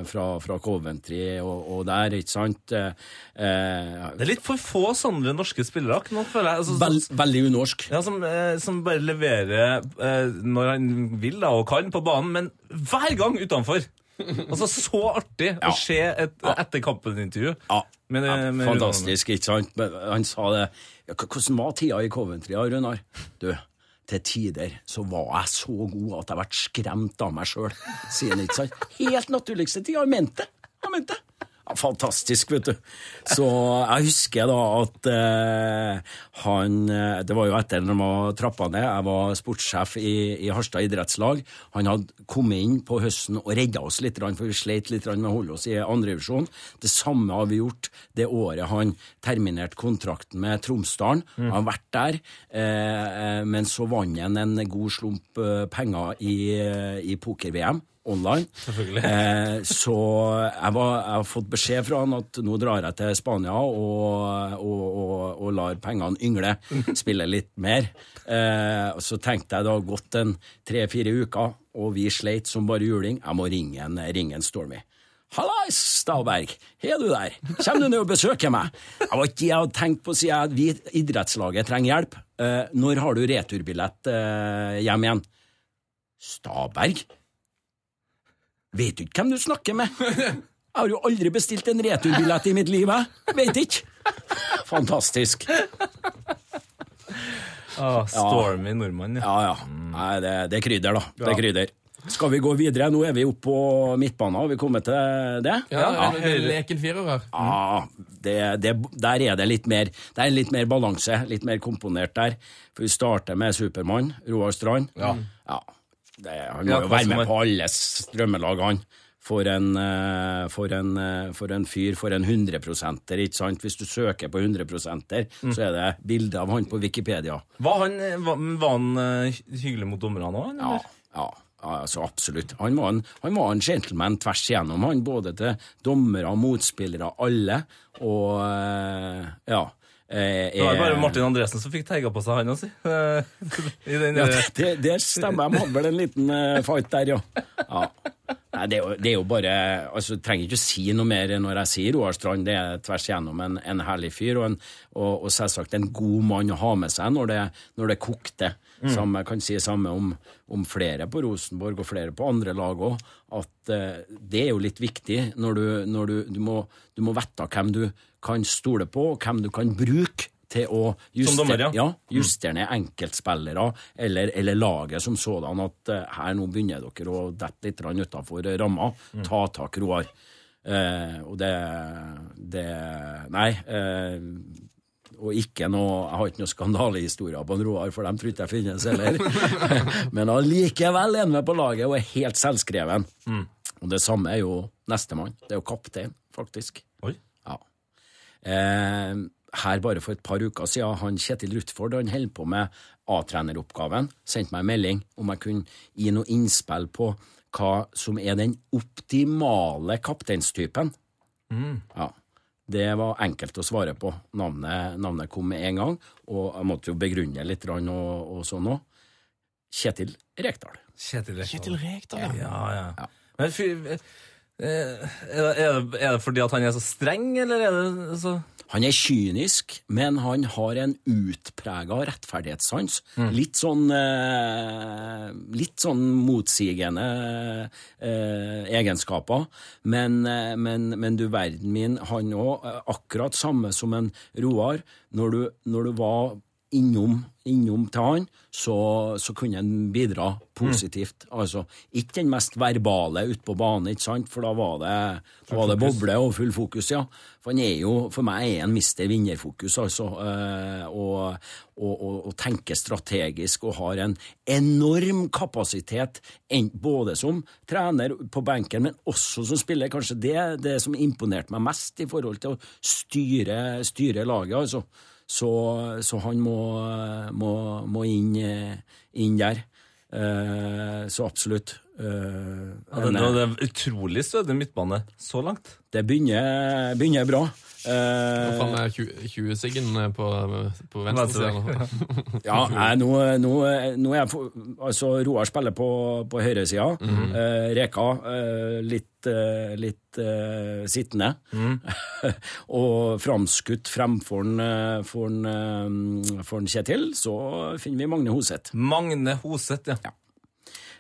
fra, fra Coventry og, og der, ikke sant. Eh, Det er litt for få sånne norske spillere. Nå føler jeg, altså, veld, veldig unorsk. Ja, som, som bare leverer eh, når han vil da, og kan på banen, men hver gang utenfor. Altså, Så artig å se et etter kampen-intervju. Ja, Med, eh, med fantastisk, ikke sant? Men Han sa det Hvordan var tida i Coventry, Runar? Du, til tider så var jeg så god at jeg ble skremt av meg sjøl, sier han, ikke sant? Helt naturligste tida. Han mente det. Han mente det. Fantastisk, vet du. Så jeg husker da at eh, han eh, Det var jo etter når var trappa ned. Jeg var sportssjef i, i Harstad idrettslag. Han hadde kommet inn på høsten og redda oss litt, for vi sleit litt med å holde oss i andrevisjon. Det samme har vi gjort det året han terminerte kontrakten med Tromsdalen. Han har vært der, eh, eh, men så vant han en god slump eh, penger i, i poker-VM online. Eh, så jeg, var, jeg har fått beskjed fra han at nå drar jeg til Spania og, og, og, og lar pengene yngle. Spille litt mer. Eh, så tenkte jeg det har gått en tre-fire uker, og vi sleit som bare juling. Jeg må ringe en, ringe en Stormy. Hallais, Stavberg, er du der? Kommer du ned og besøker meg? Jeg var ikke jeg hadde tenkt på, sier jeg. Vi idrettslaget trenger hjelp. Eh, når har du returbillett eh, hjem igjen? Staberg? Vet du ikke hvem du snakker med? Jeg har jo aldri bestilt en returbillett i mitt liv, jeg. Vet ikke. Fantastisk. Ah, Stormy nordmann, ja. Ja, ja. Nei, det, det er krydder, da. Det er krydder. Skal vi gå videre? Nå er vi oppe på midtbanen. Har vi kommet til det? Ja, Ja, Er det leken firer her. Ja, det, det, der er det litt mer Det er litt mer balanse, litt mer komponert der. For vi starter med Supermann, Roar Strand. Ja. Ja. Det, han må Ja, jo være med på alle strømmelagene han. for en, eh, for en, eh, for en fyr, for en 100-prosenter, ikke sant? Hvis du søker på 100-prosenter, så er det bilde av han på Wikipedia. Var han, var, var han eh, hyggelig mot dommerne òg? Ja, ja, altså absolutt. Han var, en, han var en gentleman tvers igjennom, han, både til dommere, motspillere, alle, og eh, ja. Eh, Det var er- bare Martin Andresen som fikk tagga på seg, han òg, si. Eh, Ja, eh, det, det, stemmer, de hadde vel en liten eh, fight der, ja. ja. Nei, det, er jo, det er jo bare altså, Jeg trenger ikke å si noe mer når jeg sier Roar Strand. Det er tvers igjennom en, en herlig fyr, og, en, og, og selvsagt en god mann å ha med seg når det, når det kokte. Samme, jeg kan si samme om, om flere på Rosenborg og flere på andre lag òg. At eh, det er jo litt viktig når du, når du, du, må, du må vite hvem du kan stole på, og hvem du kan bruke til å justere, dommer, ja. ja, justere ned enkeltspillere eller, eller laget som sådan. At eh, her nå begynner dere å dette litt utafor ramma. Ta tak, Roar. Eh, og det, det Nei. Eh, og ikke noe, Jeg har ikke noen skandalehistorier på en Roar, for dem tror ikke jeg finnes heller. Men allikevel er han med på laget og er helt selvskreven. Og det samme er jo nestemann. Det er jo kaptein, faktisk. Oi. Ja. Eh, her bare for et par uker siden, han Kjetil Rutford han holder på med A-treneroppgaven, sendte meg en melding om jeg kunne gi noe innspill på hva som er den optimale kapteinstypen. Ja. Det var enkelt å svare på. Navnet, navnet kom med en gang, og jeg måtte jo begrunne litt og, og sånn òg. Kjetil Rekdal. Kjetil Rekdal. Kjetil Rekdal, ja. Ja, ja. Men er, det, er, det, er det fordi at han er så streng, eller er det så Han er kynisk, men han har en utprega rettferdighetssans. Litt sånn eh, Litt sånn motsigende eh, egenskaper. Men, eh, men, men du verden min, han òg, akkurat samme som en Roar. Når du, når du var innom, innom til han, så, så kunne han bidra positivt. Altså, ikke den mest verbale ute på banen, ikke sant? for da var det, da var det boble og full fokus, ja. For han er jo, for meg er han mister vinnerfokus, altså. eh, Og, og, og, og tenker strategisk og har en enorm kapasitet, både som trener på benken, men også som spiller. Kanskje det det som imponerte meg mest i forhold til å styre, styre laget, altså. Så, så han må, må, må inn, eh, inn der. Eh, så absolutt. Eh, ja, det, det er utrolig stødig midtbane så langt. det begynner, begynner bra. Eh, Fram med 20-siggen på, på venstre Venstre. side. Ja, nei, nå, nå, nå er jeg for, Altså, Roar spiller på, på høyresida. eh, Reka eh, litt, eh, litt eh, sittende. og framskutt fremfor en, eh, for en, eh, for en Kjetil, så finner vi Magne Hoseth. Magne Hoseth, ja.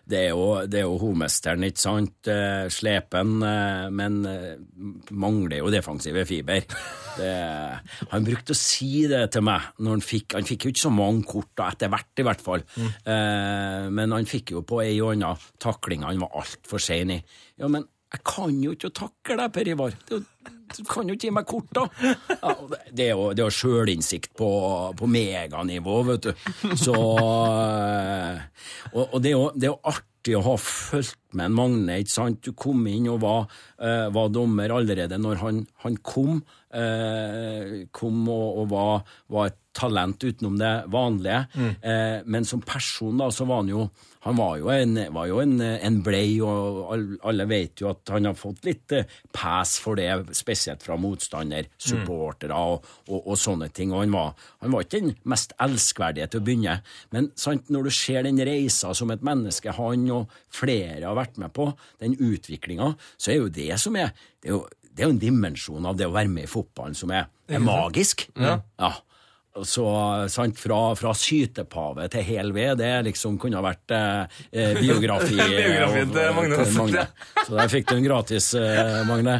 Det er jo, det er jo hovmesteren, ikke sant? Eh, Slepen, eh, men eh, mangler jo defensive fiber. Det, han brukte å si det til meg når han fikk Han fikk jo ikke så mange kort, da, etter hvert i hvert fall. Eh, men han fikk jo på ei og anna takling han var altfor sein i. Ja, men jeg kan jo ikke takle deg, Per Ivar. Det er jo kan jo ikke gi meg kort, da! Ja, det- er jo, det er jo sjølinnsikt på, på meganivå, vet du. Så øh, Og, og det, er jo, det er jo artig å ha fulgt med en Magne, ikke sant. Du kom inn og var, uh, var dommer allerede når han, han kom. Uh, kom og, og var, var et talent utenom det vanlige. Eh, men som person, da, så var han jo han var jo en, var jo en, en blei, og alle vet jo at han har fått litt pes pass for det, spesielt fra motstander, supportere og, og, og sånne ting. Og han var, han var ikke den mest elskverdige til å begynne, men sant, når du ser den reisa som et menneske han og flere har vært med på, den utviklinga, så er jo det som er Det er jo, det er jo en dimensjon av det å være med i fotballen som er, er magisk. Ja. Så, sant, fra, fra sytepave til hel ved, det liksom kunne ha vært eh, eh, biografi Biografien til Magne Til Magne. Så der fikk du en gratis, eh, Magne.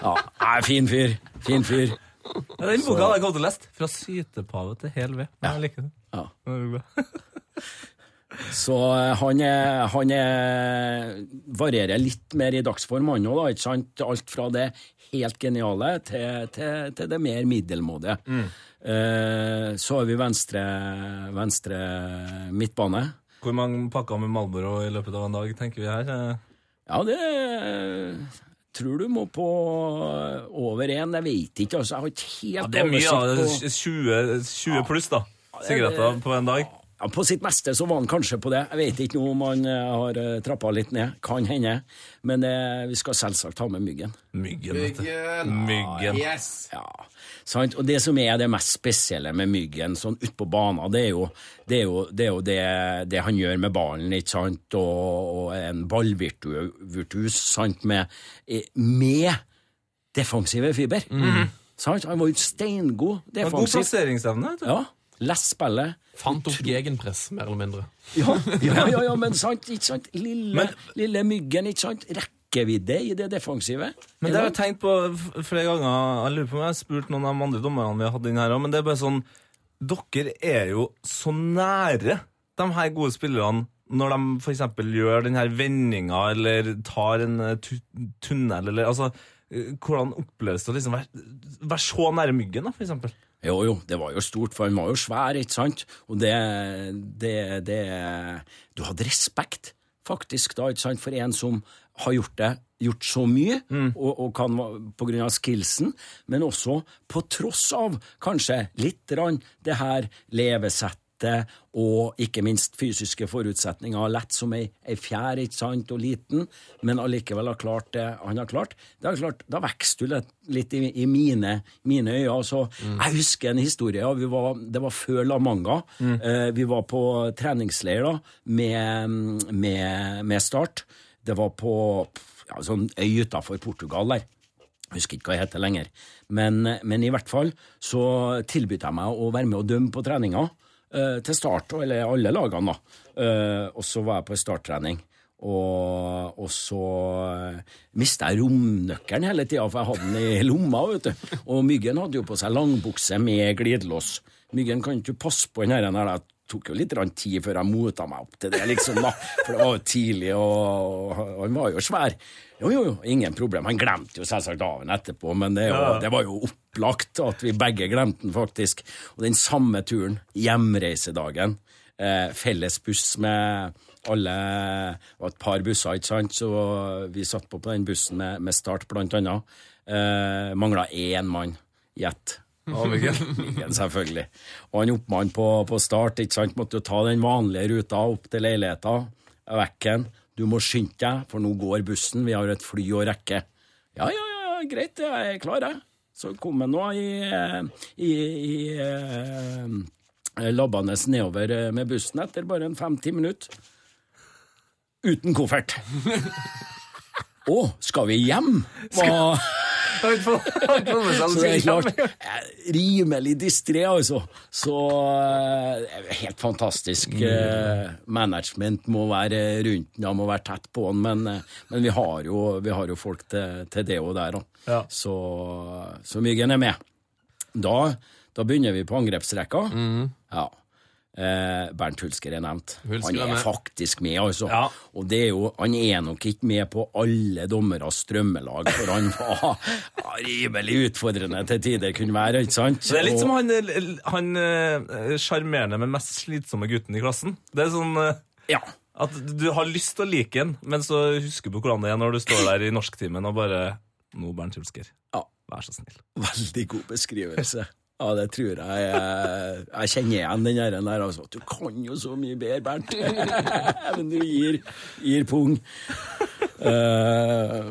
Ja, nei, fin fyr. Fin fyr. Ja, Den boka hadde jeg kommet til å lese. Fra sytepave til hel ved. Ja. Jeg liker det. Ja. Det. Så eh, han, er, han er, varierer litt mer i dagsform, han òg, ikke sant? Alt fra det helt geniale til, til, til det mer middelmådige. Eh, så har vi venstre, venstre midtbane. Hvor mange pakker med Malboro i løpet av en dag, tenker vi her? Ja, det tror du må på over én. Jeg vet ikke, altså. Jeg har ikke helt Ja, det er mye, oversikt 20, 20 pluss, da. Sigaretter på en dag. Ja, På sitt meste så var han kanskje på det. Jeg vet ikke noe om han eh, har uh, trappa litt ned. Kan hende. Men eh, vi skal selvsagt ha med myggen. Myggen, Myggen. Myggen. Yes. Ja, sant? Og det som er det mest spesielle med Myggen sånn utpå banen, det er jo det, er jo, det, er jo det, det han gjør med ballen, ikke sant? Og, og en ballvirtus sant, med, eh, med defensive fiber. Sant? Han var jo steingod defensiv. God plasseringsevne. Ja, lest spillet. Fant opp gegenpress, mer eller mindre. Ja, ja, ja, ja men sant, ikke sant? Lille, Men- lille Myggen, ikke sant? Rekkevidde i det defensive. Men det har jeg tenkt på flere ganger. Jeg lurer på om jeg har spurt noen av de andre dommerne vi har hatt inn her òg, men det er bare sånn Dere er jo så nære de her gode spillerne når de f.eks. gjør den her vendinga eller tar en eh, tunnel eller altså eh, Hvordan oppleves det å liksom være, være så nære myggen, da, for eksempel? Jo, jo, det var jo stort, for han var jo svær, ikke sant? Og det, det, det Du hadde respekt, faktisk, da, ikke sant, for en som har gjort det gjort så mye, og, og kan på grunn av skillsen, men også på tross av kanskje litt rann det her levesettet og ikke minst fysiske forutsetninger, lett som ei, ei fjær, ikke sant, og liten, men allikevel har klart det han har klart. Det klart, Da vokser du litt, litt i, i mine, mine øyne. Så Jeg husker en historie. Vi var, det var før La Manga. Eh, vi var på treningsleir da, med, med, med Start. Det var på ja, sånn øy utafor Portugal der. Jeg husker ikke hva jeg heter lenger. Men, men i hvert fall så tilbød jeg meg å være med og dømme på treninga til start, eller alle lagene, da. Eh, og så var jeg på en starttrening. Og, og så uh, mista jeg romnøkkelen hele tida, for jeg hadde den i lomma. vet du. Og Myggen hadde jo på seg langbukse med glidelås. Myggen kan ikke passe på den her. Tok jo litt tid før jeg mota meg opp til det, liksom, da. For det var jo tidlig, og, og han var jo svær. Jo, jo, jo, ingen problem. Han glemte jo selvsagt av den etterpå, men det, var- det var jo opplagt at vi begge glemte den, faktisk. Og den samme turen, hjemreisedagen, eh, felles buss med alle Det var et par busser, ikke sant, så vi satt på på den bussen med, med Start, blant annet. Eh, Mangla én mann. Gjett. Myggen, selvfølgelig. Og han oppmann på, på start ikke sant? måtte jo ta den vanlige ruta opp til leiligheta. Vekken. Du må skynde deg, for nå går bussen. Vi har et fly å rekke. Ja, ja, ja, greit, jeg er klar, jeg. Så kom han nå i, i, i i labbende nedover eh, med bussen etter bare en fem-ti minutter. Uten koffert. Å, skal vi hjem? Hva? Så det er klart, er rimelig distré, altså. Så eh, helt fantastisk. eh, Management må være rundt den, må være tett på den, men, eh, men vi, har jo, vi har jo folk til, til det og der da. Ja. Så, så Myggen er med. Da, da begynner vi på angrepsrekka. Ja. Eh, Bernt Hulsker er nevnt. Hulsker er han er med. faktisk med, altså. Ja. Og det er jo, han er nok ikke med på alle dommeres strømmelag, for han var ja, rimelig utfordrende til tider kunne være, ikke sant? Det er litt som han eh, sjarmerende, men mest slitsomme gutten i klassen. Det er sånn eh, Ja. at du har lyst til å like han, men så husker du hvordan det er når du står der i norsktimen og bare Nå, Bernt Hulsker, ja. vær så snill. Veldig god beskrivelse. Ja, det tror jeg. Jeg, jeg kjenner igjen den der, der altså. Du kan jo så mye bedre, Bernt. Men du gir, gir pung. Uh,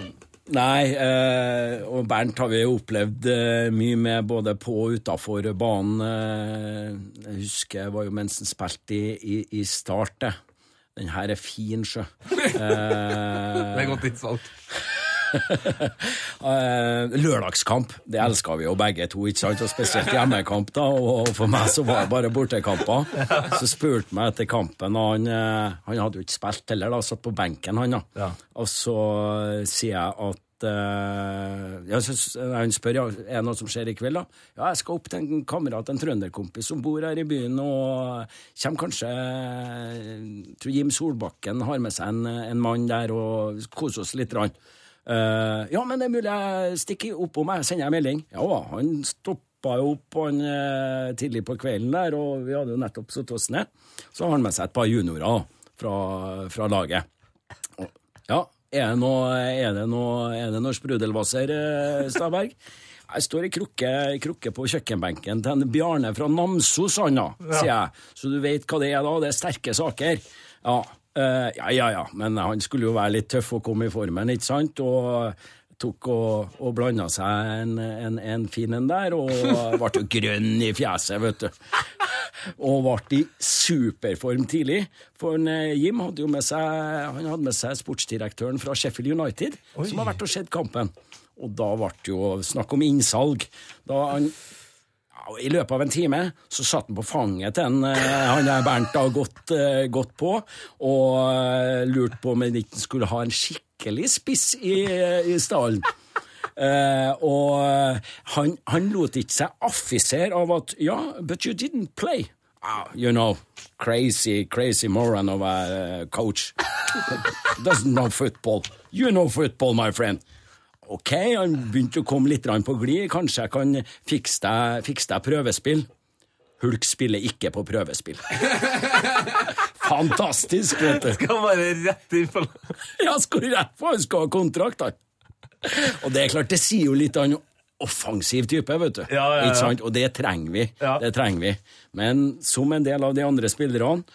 nei, uh, og Bernt har vi opplevd uh, mye med både på og utafor banen. Eh, jeg husker jeg var jo mens han spilte i, i, i Start, det. Den her er fin, sjø. Eh, Det er godt innsalg. Eh, lørdagskamp, det elska vi jo begge to, ikke sant? og spesielt hjemmekamp. da, og For meg så var det bare bortekamper. Så spurte meg etter kampen, og han, eh, han hadde jo ikke spilt heller, da, satt på benken, han. da. Ja. Og så eh, sier jeg at ja, Han spør ja, er det noe som skjer i kveld. da? Ja, jeg skal opp til en kamerat, en trønderkompis som bor her i byen, og kommer kanskje jeg tror Jim Solbakken har med seg en, en mann der og koser oss litt. Rann. Eh, ja, men det er mulig jeg stikker oppom meg, sender jeg melding. Ja, han stoppa jo opp han, uh, tidlig på kvelden der, og vi hadde jo nettopp satt oss ned. Så har han med seg et par juniorer fra, fra laget. Og, ja, Er det noe, er det noe, er det noe sprudelvasser, uh, Staberg? Jeg står i krukke, krukke på kjøkkenbenken til en Bjarne fra Namsos, han da, sier jeg. Så du vet hva det er da? Det er sterke saker. Ja, eh, ja, ja, ja. Men han skulle jo være litt tøff og komme i formen, ikke sant? Og tok og, og blanda seg en, en, en fin en der, og ble jo grønn i fjeset, vet du. Og ble i superform tidlig. For en, eh, Jim hadde jo med seg, han hadde med seg sportsdirektøren fra Sheffield United, som har vært og sett kampen. Og da ble det jo snakk om innsalg. Da han ja, I løpet av en time så satt han på fanget til eh, han der Bernt har gått, eh, gått på, og eh, lurte på om han ikke skulle ha en skikkelig spiss i, i stallen. Uh, og han, han lot ikke seg affisere av at Ja, but you didn't play. Ah, you know, crazy, crazy moron of a coach. Doesn't know football. You know football, my friend. Ok, han begynte å komme litt på glid. Kanskje jeg kan fikse deg, fikse deg prøvespill. Hulk spiller ikke på prøvespill. Fantastisk, vet du. Skal bare rett inn på Ja, skal rett på, han skal ha kontrakt, han. Og det er klart, det sier jo litt han offensiv type, vet du. Ja, ja, ja. Og det trenger vi. Ja. Det trenger vi. Men som en del av de andre spillerne,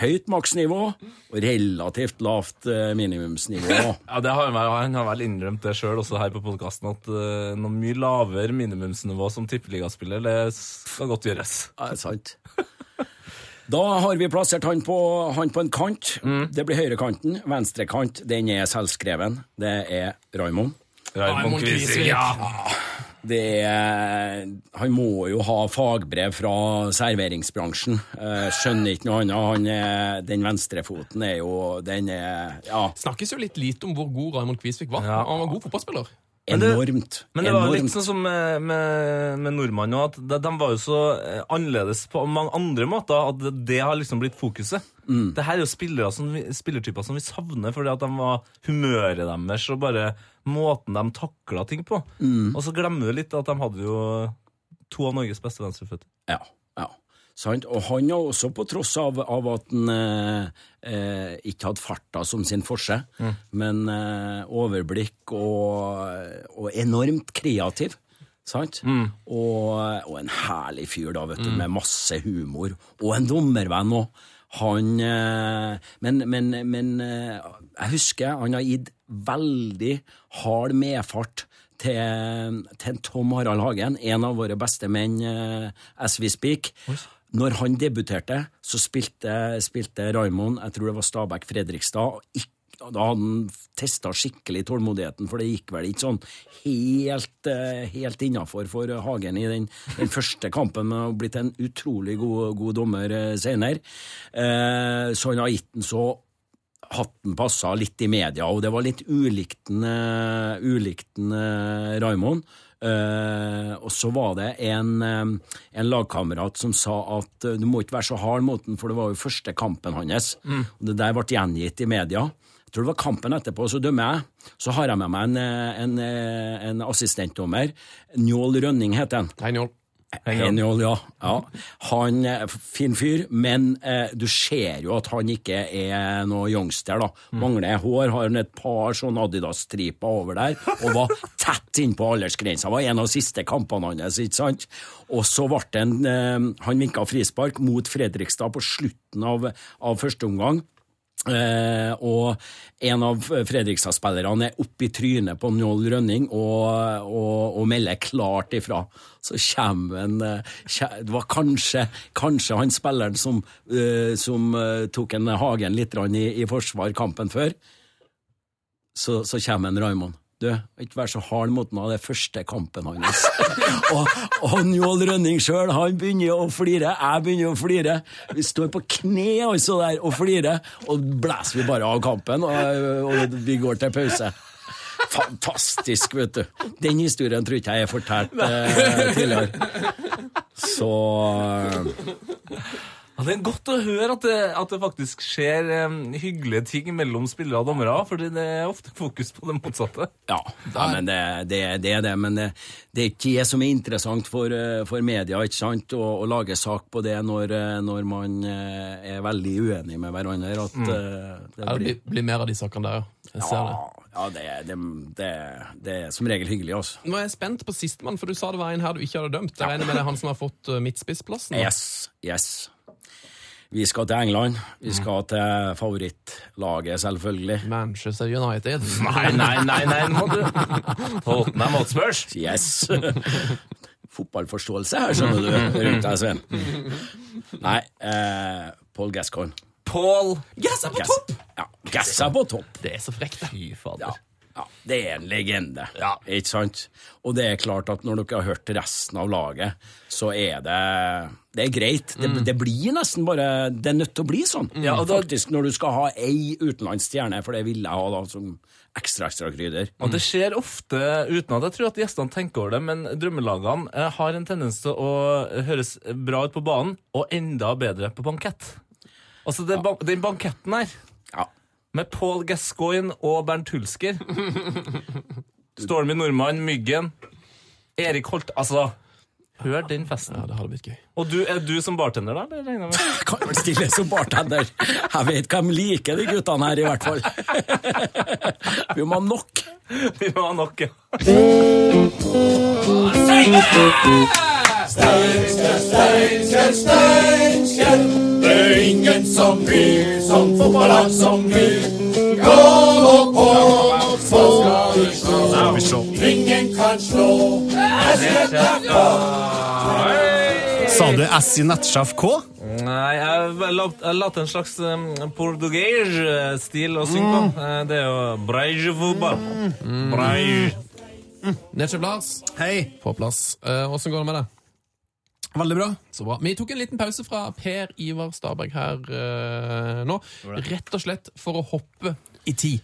høyt maksnivå og relativt lavt eh, minimumsnivå. Ja, det har han, han har vel innrømt det sjøl også her på podkasten, at uh, noe mye lavere minimumsnivå som tippeligaspiller, det skal godt gjøres. Ja, det er sant. Da har vi plassert han på, han på en kant. Mm. Det blir høyrekanten. Venstrekant, den er selvskreven. Det er Raymond. Raymond Kvisvik. Ja. Det er, han må jo ha fagbrev fra serveringsbransjen. Eh, skjønner ikke noe annet. Han er, den venstrefoten er jo Den er ja, Snakkes jo litt lite om hvor god Raymond Kvisvik var. Ja. Han var god fotballspiller. Men det- enormt. Men det var enormt. litt sånn som med, med, med nordmannen òg, at de, de var jo så eh, annerledes på mange andre måter at det, det har liksom blitt fokuset. Det her er jo som spillertyper som vi savner fordi at de var humøret deres og bare måten de takla ting på. Og så glemmer du litt at de hadde jo to av Norges beste venstreføtter. Ja. Sant? Og han har også, på tross av, av at han eh, eh, ikke hadde farta som sin forse, men eh, overblikk og, og enormt kreativ. Sant? Og, og en herlig fyr, da, vet du, med masse humor. Og en dommervenn òg. Han eh, Men, men, men eh, jeg husker han har gitt veldig hard medfart til, til Tom Harald Hagen, en av våre beste menn eh, as we speak. Når han debuterte, så spilte, spilte Raymond, jeg tror det var Stabæk Fredrikstad, og da hadde han testa skikkelig tålmodigheten, for det gikk vel ikke sånn helt, eh, helt innafor for Hagen i den, den første kampen, men har blitt en utrolig god, god dommer eh, senere. Eh, så han har gitt den så hatten passa litt i media, og det var litt ulikt uh, Raymond. Eh, og så var det en, eh, en lagkamerat som sa at eh, du må ikke være så hard mot den, for det var jo første kampen hans. Og det der ble gjengitt i media. Jeg tror det var kampen etterpå, så dømmer jeg. Så har jeg med meg en, en, en assistentdommer. Njål Rønning heter han. Hei, Njål. Henjol, ja. ja. Han er fin fyr, men eh, du ser jo at han ikke er noe youngster, da. Mangler hår, har han et par sånn Adidas-striper over der, og var tett innpå aldersgrensa. Var en av de siste kampene hans, ikke sant? Og så ble en eh, Han vinka frispark mot Fredrikstad på slutten av, av første omgang. Eh, og en av Fredrikstad-spillerne er oppe i trynet på Njål Rønning og, og, og melder klart ifra. Så kommer en eh, Det var kanskje, kanskje han spilleren som, eh, som eh, tok en Hagen litt i, i forsvar kampen før. Så, så kommer en Raymond. Du, ikke vær så hard mot den av er første kampen hans. og, og Njål Rønning sjøl, han begynner å flire. Jeg begynner å flire. Vi står på kne altså der og flirer, og blæser vi bare av kampen, og, og vi går til pause. Fantastisk, vet du. Den historien tror ikke jeg er fortalt eh, tidligere. Så Ja, det er godt å høre at det, at det faktisk skjer um, hyggelige ting mellom spillere og dommere, for det er ofte fokus på det motsatte. Ja, ja men det, det, det er det. Men det, det er ikke det som er interessant for, eh, for media, ikke sant? Å, å lage sak på det når, eh, når man eh, er veldig uenig med hverandre. At, eh, det Ja, det blir, blir, blir mer av de sakene der, ja. Jeg ser det. Ja, det, det, det, det er som regel hyggelig, altså. Nå er jeg spent på sistemann, for du sa det var en her du ikke hadde dømt. Jeg regner med det er han som har fått midtspissplassen. da. Yes, yes. Vi skal til England. Vi skal til favorittlaget, selvfølgelig. Manchester United. Nei, nei, nei, nei, må du Tottenham Hotspurs. Yes! Fotballforståelse her, skjønner du, rundt deg, Sven. Nei, eh, Paul Gascoigne. Paul Gass er på Gass- topp! Ja, Gass er på topp. Det er så frekt, det. Fy fader. Ja, ja, det er en legende, ja. ikke sant? Og det er klart at når dere har hørt resten av laget, så er det Det er greit. Det, det blir nesten bare Det er nødt til å bli sånn. Ja, og da- Faktisk, når du skal ha ei utenlandsstjerne, for det vil jeg ha da som ekstra, ekstra krydder. Og det skjer ofte uten at jeg tror at gjestene tenker over det, men drømmelagene eh, har en tendens til å høres bra ut på banen, og enda bedre på bankett. Altså, det, ja. den banketten her, Ja. med Paul Gascoigne og Bernt Hulsker Stormy Nordmann, Myggen, Erik Holt Altså, hør den festen. Ja, det hadde blitt gøy. Og du, er du som bartender, da? regner med? Kan vel stille som bartender. Jeg vet hvem liker de guttene her, i hvert fall. Vi må ha nok. Vi må ha nok, ja. Sa du S i nettsjef K? Nei, jeg har latt en slags um, portugese-stil å synge på. Mm. Det er jo breige-fotball. Breige. Nettsjef Lars, Hei. på plass. Åssen uh, går det med deg? Veldig bra. Så bra. Vi tok en liten pause fra Per Ivar Staberg her uh, nå. Rett og slett for å hoppe i tid.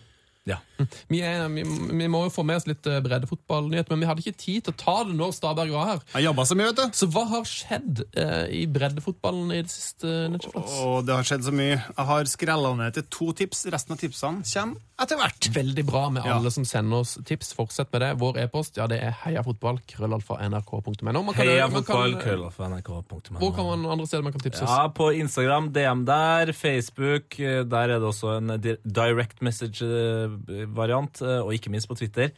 Ja. Vi, er, vi, vi må jo få med oss litt eh, breddefotballnyhet, men vi hadde ikke tid til å ta det når Staberg var her. Jeg jobba så mye, vet du. Så hva har skjedd eh, i breddefotballen i det siste? Netchef Lars? Det har skjedd så mye. Jeg har skrella ned til to tips. Resten av tipsene kommer etter hvert. Veldig bra med Ja. alle som sender oss tips. Fortsett med det. Vår e-post ja, det er heiafotballkrøllalfa.nrk.no. Krøllalfa nrk.no. Man kan- Heia man kan- fotball, krøllalfa, nrk.no. Hvor kan man andre steder man kan tipse oss? Ja, på Instagram, DM der, Facebook. eh, Der er det også en direct direct message-variant, og ikke minst på Twitter.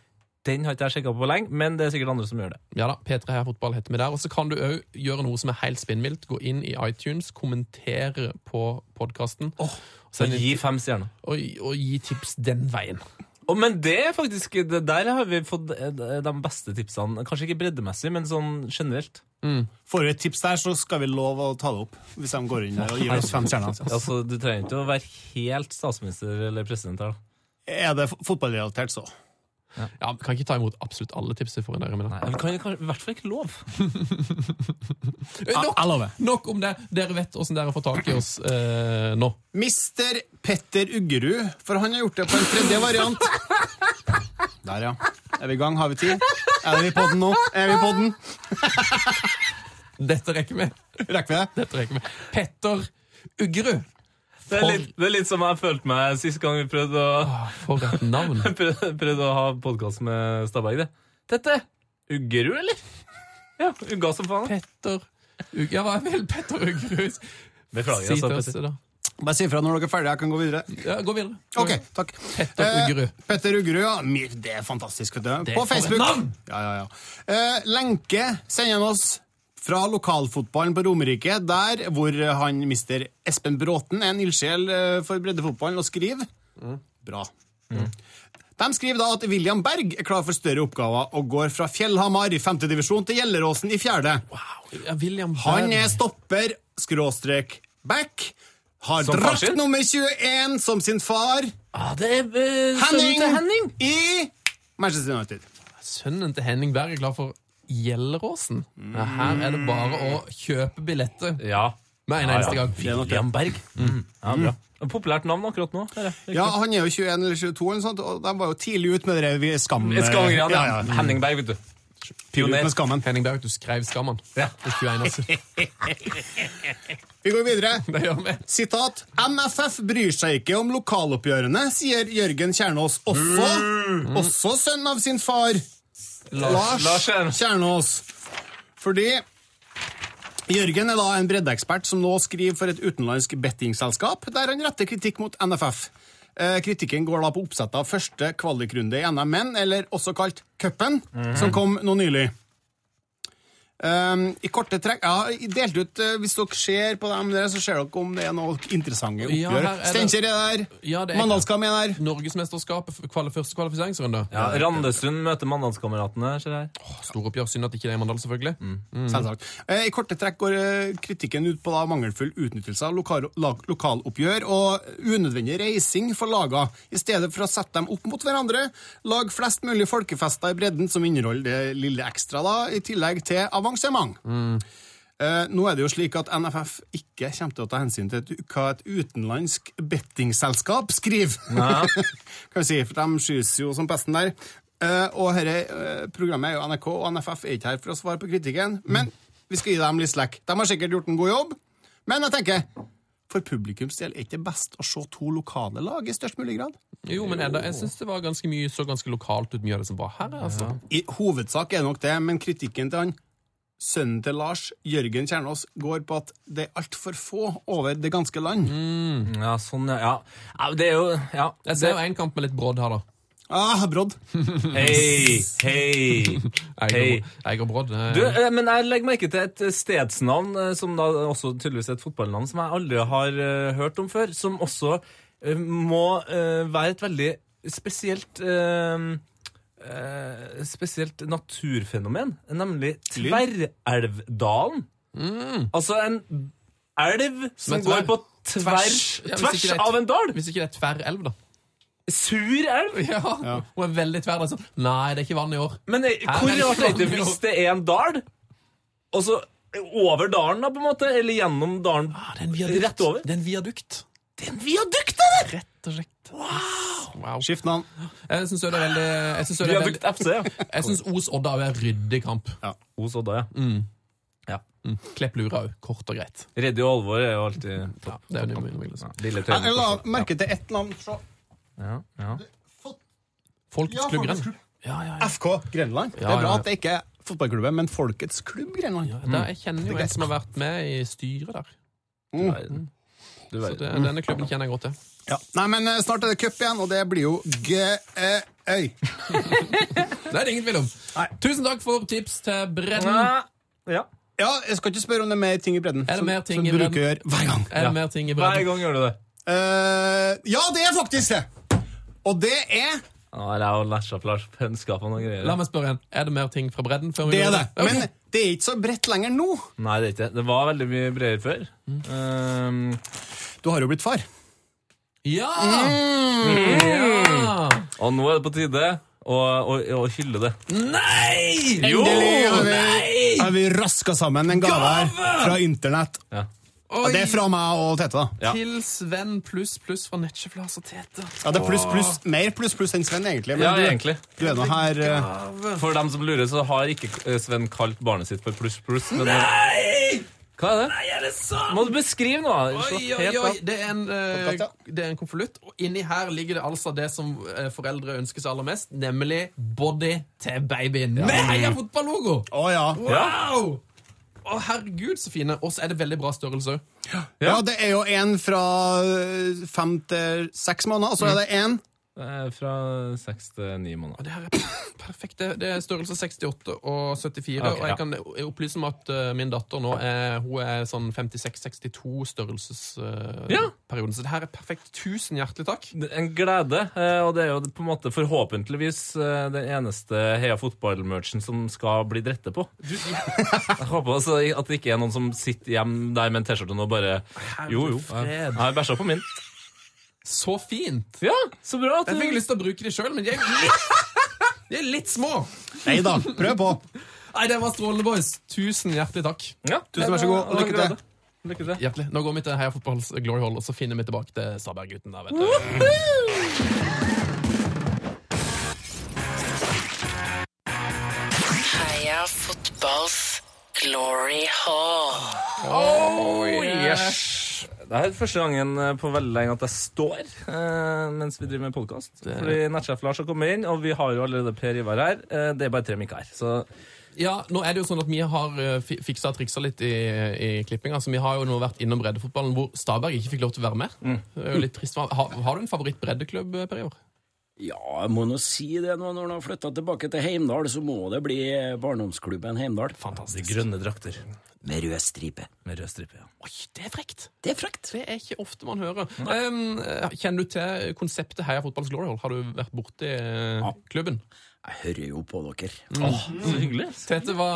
Den har ikke jeg sjekka på lenge, men det er sikkert andre som gjør det. Ja da, P3 Heia Fotball heter vi der. Og så kan du òg gjøre noe som er helt spinnvilt. Gå inn i iTunes, kommentere på podkasten Og gi fem stjerner. og, og gi tips den veien. Oh, men det er faktisk det Der har vi fått eh, de beste tipsene. Kanskje ikke breddemessig, men sånn generelt. Får vi et tips der, så skal vi love å ta det opp. Hvis de går inn der og gir oss fem stjerner. Altså, Du trenger ikke å være helt statsminister eller president her. da. Er det fotballrelatert, så? Ja, Vi kan ikke ta imot absolutt alle tips vi får der. Nei, vi kan kan- i hvert fall ikke lov. Eh, nok, nok om det. Dere vet åssen dere får tak i oss eh, nå. Mister Petter Uggerud, for han har gjort det på en tredje variant. Der, ja. Er vi i gang? Har vi tid? Er vi i den nå? Er vi i den? Dette rekker vi. Rekker vi det? Dette rekker vi. Petter Uggerud. Det er litt, det er litt som jeg følte meg sist gang vi prøvde å, For et navn. prøvde, prøvde å ha podkast med Stabberg. det. Tette! Uggerud, eller? Ja, ugga som faen. Petter Uggerud. Ja, hva vil Petter Uggerud Beklager, si altså, til oss Petter. Bare si ifra når dere er ferdige. Jeg kan gå videre. Ja, gå videre. Gå Ok, videre. takk. Petter Eh, Uggerud. Petter Uggerud, ja. Mi- Det er fantastisk, vet du. Det er På for et Facebook. navn! Ja, ja, ja. Eh, lenke sender han oss fra lokalfotballen på Romerike, der hvor han mister Espen Bråten er en ildsjel eh, for breddefotballen, og skriver Bra. De skriver da at William Berg er klar for større oppgaver og går fra Fjellhamar i 5. divisjon til Gjelleråsen i fjerde. Ja, Han er stopper, skråstrek, back. Har Som drakt nummer 21 som sin far. Ah, det er uh, sønnen Henning, til Henning! i Manchester United. Sønnen til Henning Berg er klar for Gjelleråsen. Ja, her er det bare å kjøpe billetter Ja. med en eneste gang. William Berg. Mm. Ja, bra. Populært navn akkurat nå. hører jeg. Ja, Han er jo 21 eller 22, eller sånt, og de var jo tidlig ute med det der skam... Ja, ja, ja. Henning Berg, vet du. Pioner. med skammen. Henning Berg, du skrev Skammen. Ja. For 21 år siden. Vi går videre. Det gjør vi. Sitat. MFF bryr seg ikke om lokaloppgjørene, sier Jørgen Kjernås. Også, også sønn av sin far, Lars, Lars Kjernås. Fordi Jørgen er da en breddeekspert som nå skriver for et utenlandsk bettingselskap, der han retter kritikk mot NFF. Eh, kritikken går da på oppsettet av første kvalikrunde i NM Menn, eller også kalt cupen, som kom nå nylig. Um, I korte trekk Ja, delt ut uh, Hvis dere ser på dem der, så ser dere om det er noe interessante oppgjør. er Steinkjer er der. Ja, Mandalskam er der. Norgesmesterskapet, kvali første kvalifiseringsrunde. Ja, Randesund møter Mandalskameratene, Stor jeg. Storoppgjør. Synd at ikke det er i Mandal, selvfølgelig. Selvsagt. Uh, I korte trekk går uh, kritikken ut på da mangelfull utnyttelse av lokal, lokaloppgjør og unødvendig reising for laga. I stedet for å sette dem opp mot hverandre, lag flest mulig folkefester i bredden som inneholder det lille ekstra, da, i tillegg til avansement. Eh, nå er det jo slik at NFF ikke kommer til å ta hensyn til et, hva et utenlandsk bettingselskap skriver. kan vi si, for de skys jo som pesten der. Eh, og dette eh, programmet er jo NRK, og NFF er ikke her for å svare på kritikken. Men vi skal gi dem litt slack. De har sikkert gjort en god jobb, men jeg tenker for publikums del er det ikke best å se to lokale lag i størst mulig grad. Jo, men Edda, jeg syns det var ganske mye, så ganske lokalt ut, mye av det som var her. altså. I hovedsak er det nok det, men kritikken til han sønnen til Lars, Jørgen Kjernås, går på at det er altfor få over det ganske land. Ja, sånn, ja. ja. det er jo Ja. Jeg ser jo en kamp med litt brodd her, da. Ah, brodd. Hei, hei. Hei. jeg og brodd. eh, Du, eh, men jeg legger merke til et stedsnavn, eh, som da også tydeligvis er et fotballnavn, som jeg aldri har hørt om før, som også må være et veldig spesielt eh, eh, Spesielt naturfenomen, nemlig Tverrelvdalen. Altså en elv som tver, går på tvers, Ja, tvers ja, er- av en dal! Hvis ikke det er tverrelv, da. Sur elv! Ja, Hun er veldig tverr. er Sånn. Nei, det er ikke vann i år. Men eh, Her hvor det rart er det ikke hvis det er en dal, og så over dalen, da, på en måte, eller gjennom dalen Ah, det er en viadukt. rett over? Det er en viadukt. Det er en viadukt, det! Rett og slett. Wow. Skift navn. Jeg syns det er veldig Jeg synes det er Viadukt veldig FC, ja. Jeg syns Os-Odda er en ryddig kamp. Os Odda, ja. ja. Klepp lura òg. Kort og greit. Reddy og Alvor er jo alltid topp. Det er jo si. Lille Jeg la merke til ett navn. Så. Ja, ja. Folkets Ja, klubb Grenland. Ja, ja, ja. FK Grenland. Det Ja, er bra ja, ja. at det ikke er fotballklubben, men Folkets klubb Grenland. Jeg kjenner jo en som har vært med i styret der. Mm. Du Så det, denne klubben kjenner jeg godt til. Ja. Nei, men eh, snart er det cup igjen, og det blir jo gøy. Det er det ingen tvil om. Nei. Tusen takk for tips til Bredden. Ja. Ja, jeg skal ikke spørre om det er mer ting i bredden. Er det som- mer ting som i du bredden? bruker å gjøre hver gang. Er det mer ting i bredden? Hver gang gjør du det. Uh, ja, det er faktisk det! Og det er Ja, det er jo Lars kunnskap og noen greier. La meg spørre igjen. Er det mer ting fra Bredden? før vi Det er det. Okay. Men det er ikke så bredt lenger nå. Nei, det er ikke det. Det var veldig mye bredere før. Um, Du har jo blitt far. Ja! Mm. ja! og nå er det på tide å, hylle det. Nei! Endelig har vi, har vi raska sammen en gave her fra internett. Ja. Og det er fra meg og Tete, da. Ja. Til Sven pluss pluss fra Nettsjeflas og Tete. Ja, det er pluss, pluss, mer pluss pluss enn Sven, egentlig. Men Ja, du, egentlig. du er nå her uh... For dem som lurer, så har ikke eh, Sven kalt barnet sitt for pluss pluss. Men Nei! hva er det? Nei, er det sant? Må du beskrive noe? Oi, oi, oi. Det er en, ja. en konvolutt, og inni her ligger det altså det som foreldre ønsker seg aller mest, nemlig body til babyen. Med Heia fotballogo! Oh, ja. Wow! Å, herregud, så fine. Og så er det veldig bra størrelse òg. ja. Det er jo en fra eh, fem til seks måneder, og så er det en Fra seks til ni måneder. Det her er perfekt. Det, er størrelse 68 og 74. Ok, og jeg kan opplyse om at eh, min datter nå er, hun er sånn 56-62 størrelsesperioden. Ja. Så det her er perfekt. Tusen hjertelig takk. En glede, eh, og det er jo på en måte forhåpentligvis eh, den eneste Heia fotball-merchen som skal bli drette på. Jeg håper altså at det ikke er noen som sitter hjemme der med en T-skjorte og bare Jo, jo, jeg har bæsja på min. Så fint! Ja, så bra at Jeg fikk du lyst til å bruke de sjøl, men de er litt, de er litt små. Nei da, prøv på. Nei, det var strålende, boys. Tusen hjertelig takk. ja, Tusen vær så god, og lykke til. Lykke til. Hjertelig. Nå går vi til Heia Fotballs Glory Hall, og så finner vi tilbake til Stabberg-gutten der, vet du. Heia fotballs glory hall. Oh, yes. Det er første gangen eh, på veldig lenge at jeg står eh, mens vi driver med podkast. Fordi nettsjef Lars har kommet inn, og vi har jo allerede Per Ivar her. Eh, det er bare tre mikker her. Så Ja, nå er det jo sånn at Vi har eh, fi- fiksa og triksa litt i, i klippinga. Altså, vi har jo nå vært innom breddefotballen hvor Staberg ikke fikk lov til å være med. Det er jo litt trist. Har, har du en favoritt-breddeklubb, Per Ivar? Ja, jeg må nå si det nå når han har flytta tilbake til Heimdal, så må det bli barndomsklubben Heimdal. de grønne drakter Med rød stripe. med rød stripe. Ja. Oi, det er frekt! Det er frekt. Det er ikke ofte man hører. Um, kjenner du til konseptet Heia Fotballs Glory Hall? Har du vært borti uh, klubben? Jeg hører jo på dere. Så hyggelig. Tete, hva,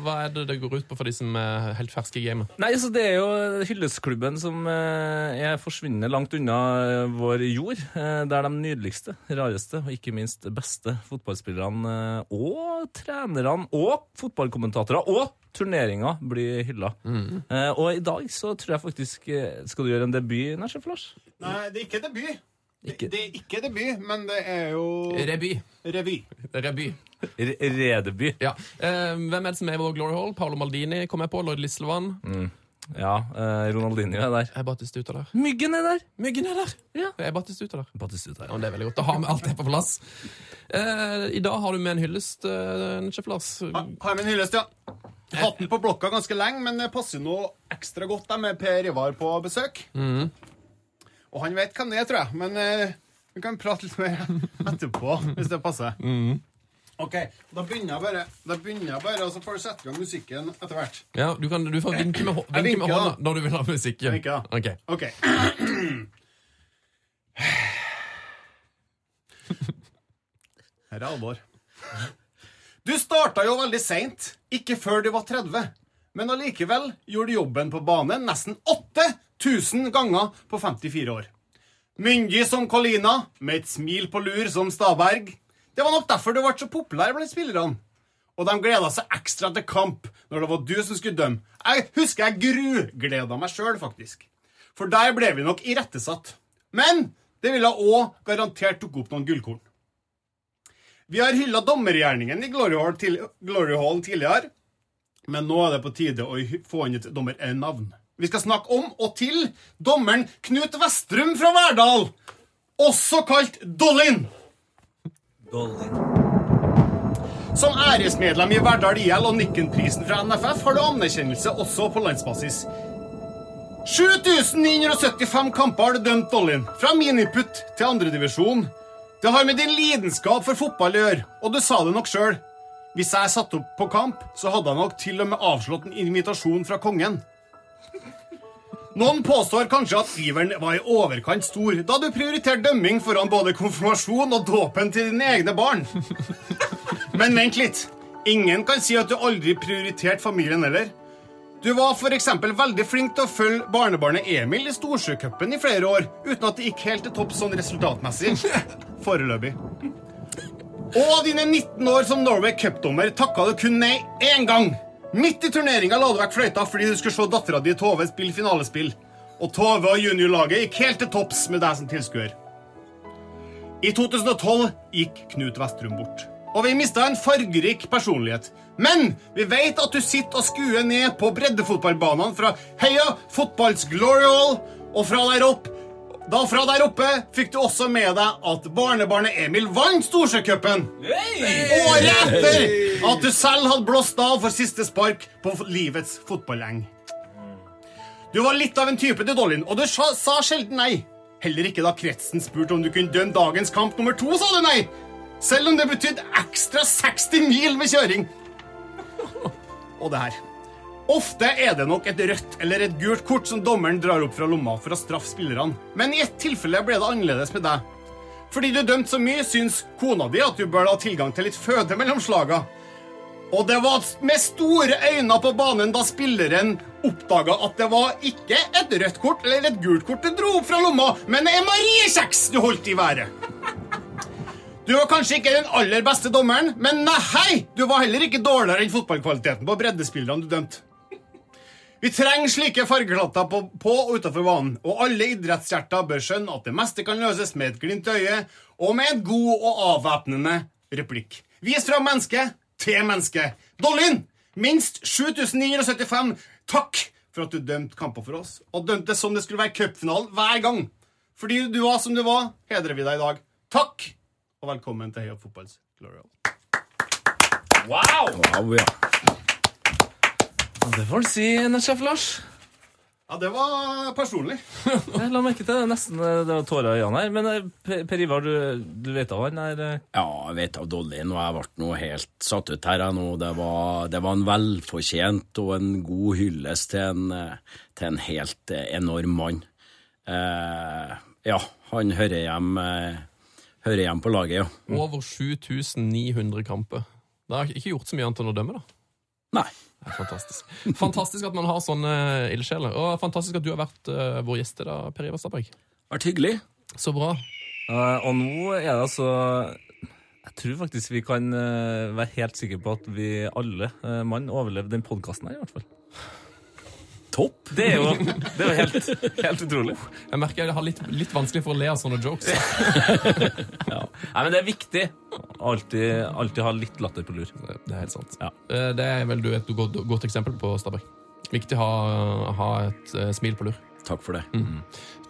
hva er det det går ut på for de som er helt ferske i gamet? Nei, så Det er jo hyllestklubben som eh, er forsvinnende langt unna eh, vår jord. Det Der de nydeligste, rareste og ikke minst beste fotballspillerne eh, og trenerne og fotballkommentatorer og turneringer blir hylla. Eh, Og i dag så tror jeg faktisk eh, Skal du gjøre en debut, Nesjef Lars? Nei, det er ikke debut. Det, Ikke- det er ikke debut, men det er jo Reby. revy. Reby. Re- Ja. Eh, hvem er det som er i vår Glory Hall? Paolo Maldini kom jeg på. Lloyd Mm. Ja, eh, Ronaldinho er der. Er Batistuta der? Myggen er der! Myggen er der! Ja. Er Batistuta der? Batistuta, Ja, ja. det er veldig godt. Da har vi alt det på plass. Eh, I dag har du med en hyllest, uh, Sjef Lars. Har jeg med en hyllest, ja. Hatt den på blokka ganske lenge, men det passer nå ekstra godt da, med Per Ivar på besøk. Og han vet hvem det er, tror jeg. Men eh, vi kan prate litt mer etterpå, hvis det passer. OK, da begynner jeg bare, da begynner jeg bare, og så får du sette i gang musikken etter hvert. Ja, du, kan, du får vinke med, hå- Jeg vinke med hånda da. når du vil ha musikken. Vinker, da. Ok. OK. Her er alvor. Du starta jo veldig seint, ikke før du var 30. Men allikevel gjorde du jobben på banen nesten 8000 ganger på 54 år. Myndig som Colina, med et smil på lur som Staberg. Det var nok derfor du ble så populær blant spillerne. Og de gleda seg ekstra til kamp når det var du som skulle dømme. Jeg husker jeg grugleda meg sjøl, faktisk. For der ble vi nok irettesatt. Men det ville òg garantert tok opp noen gullkorn. Vi har hylla dommergjerningen i Glory Hall, til, Glory Hall tidligere, men nå er det på tide å få inn et dommernavn. Vi skal snakke om og til dommeren Knut Vestrum fra Verdal, også kalt Dollin. Som æresmedlem i Verdal IL og Nikken-prisen fra NFF har du anerkjennelse også på landsbasis. 7975 kamper har du dømt Dollin, fra miniputt til andredivisjon. Det har med din lidenskap for fotball å gjøre, og du sa det nok sjøl. Hvis jeg satte opp på kamp, så hadde jeg nok til og med avslått en invitasjon fra kongen. Noen påstår kanskje at iveren var i overkant stor da du prioriterte dømming foran både konfirmasjon og dåpen til dine egne barn. Men vent litt. Ingen kan si at du aldri prioriterte familien heller. Du var f.eks. veldig flink til å følge barnebarnet Emil i Storsjøcupen i flere år, uten at det gikk helt til topps sånn resultatmessig. Foreløpig. Og av dine 19 år som Norway Cup-dommer takka du kun nei én gang. Midt i turneringa la du vekk fløyta fordi du skulle se dattera di Tove spille finalespill. Og Tove og juniorlaget gikk helt til topps med deg som tilskuer. I 2012 gikk Knut Vestrum bort. Og vi mista en fargerik personlighet. Men vi vet at du sitter og skuer ned på breddefotballbanene fra Heia Fotballs Glory Hall, og fra der opp da fra der oppe fikk du også med deg at barnebarnet Emil vant Storsjøcupen. Året etter at du selv hadde blåst av for siste spark på livets fotballeng. Du var litt av en type til Dollin, og du sa, sa sjelden nei. Heller ikke da kretsen spurte om du kunne dømme dagens kamp nummer to, sa du nei. Selv om det betydde ekstra 60 mil med kjøring. Og det her. Ofte er det nok et rødt eller et gult kort som dommeren drar opp fra lomma for å straffe spillerne. Men i ett tilfelle ble det annerledes med deg. Fordi du dømte så mye, syns kona di at du bør ha tilgang til litt føde mellom slaga. Og det var med store øyne på banen da spilleren oppdaga at det var ikke et rødt kort eller et gult kort du dro opp fra lomma, men en Mariekjeks du holdt i været. Du var kanskje ikke den aller beste dommeren, men nei, du var heller ikke dårligere enn fotballkvaliteten på breddespillerne du dømte. Vi trenger slike fargeklatter på, på og utenfor banen, og alle idrettshjerter bør skjønne at det meste kan løses med et glimt i øyet og med en god og avvæpnende replikk. Vis fra menneske til menneske. Dollin, minst 7975 takk for at du dømte kamper for oss. Og dømte som det skulle være cupfinalen hver gang. Fordi du var som du var, hedrer vi deg i dag. Takk, og velkommen til Heia Fotballs Glorial. Wow! Wow, ja. Det får du si, sjef Lars. Ja, det var personlig. Jeg la merke til det. Nesten eh, det var tårer i øynene her. Men eh, Per Ivar, du, du vet av han er eh, Ja, jeg vet av Dolly nå. Jeg ble nå helt satt ut her nå. Det var, det var en velfortjent og en god hyllest til en, til en helt enorm mann. Eh, ja, han hører hjem, hører hjem på laget, ja. Over 7900 kamper. Det har ikke gjort så mye annet enn å dømme, da. Nei. Fantastisk. Fantastisk at man har sånne ildsjeler. Og fantastisk at du har vært uh, vår gjest i dag, Per Ivar Stabæk. Vært hyggelig. Så bra. Uh, og nå er det altså Jeg tror faktisk vi kan uh, være helt sikre på at vi alle mann overlevde den podkasten her, i hvert fall. Topp. Det er jo, det er jo helt, helt utrolig. Jeg merker jeg har litt, litt vanskelig for å le av sånne jokes. Ja. Nei, men det er viktig å alltid, alltid ha litt latter på lur. Det er helt sant. Ja. Eh, Det er vel du et godt, godt eksempel på, Stabæk. Viktig å ha, ha et uh, smil på lur. Takk for det.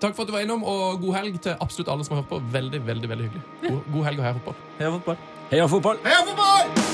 Takk for at du var innom, og god helg til absolutt alle som har hørt på. Veldig, veldig, veldig hyggelig. God, god helg og heia fotball. Heia fotball. Heia fotball! Heia fotball!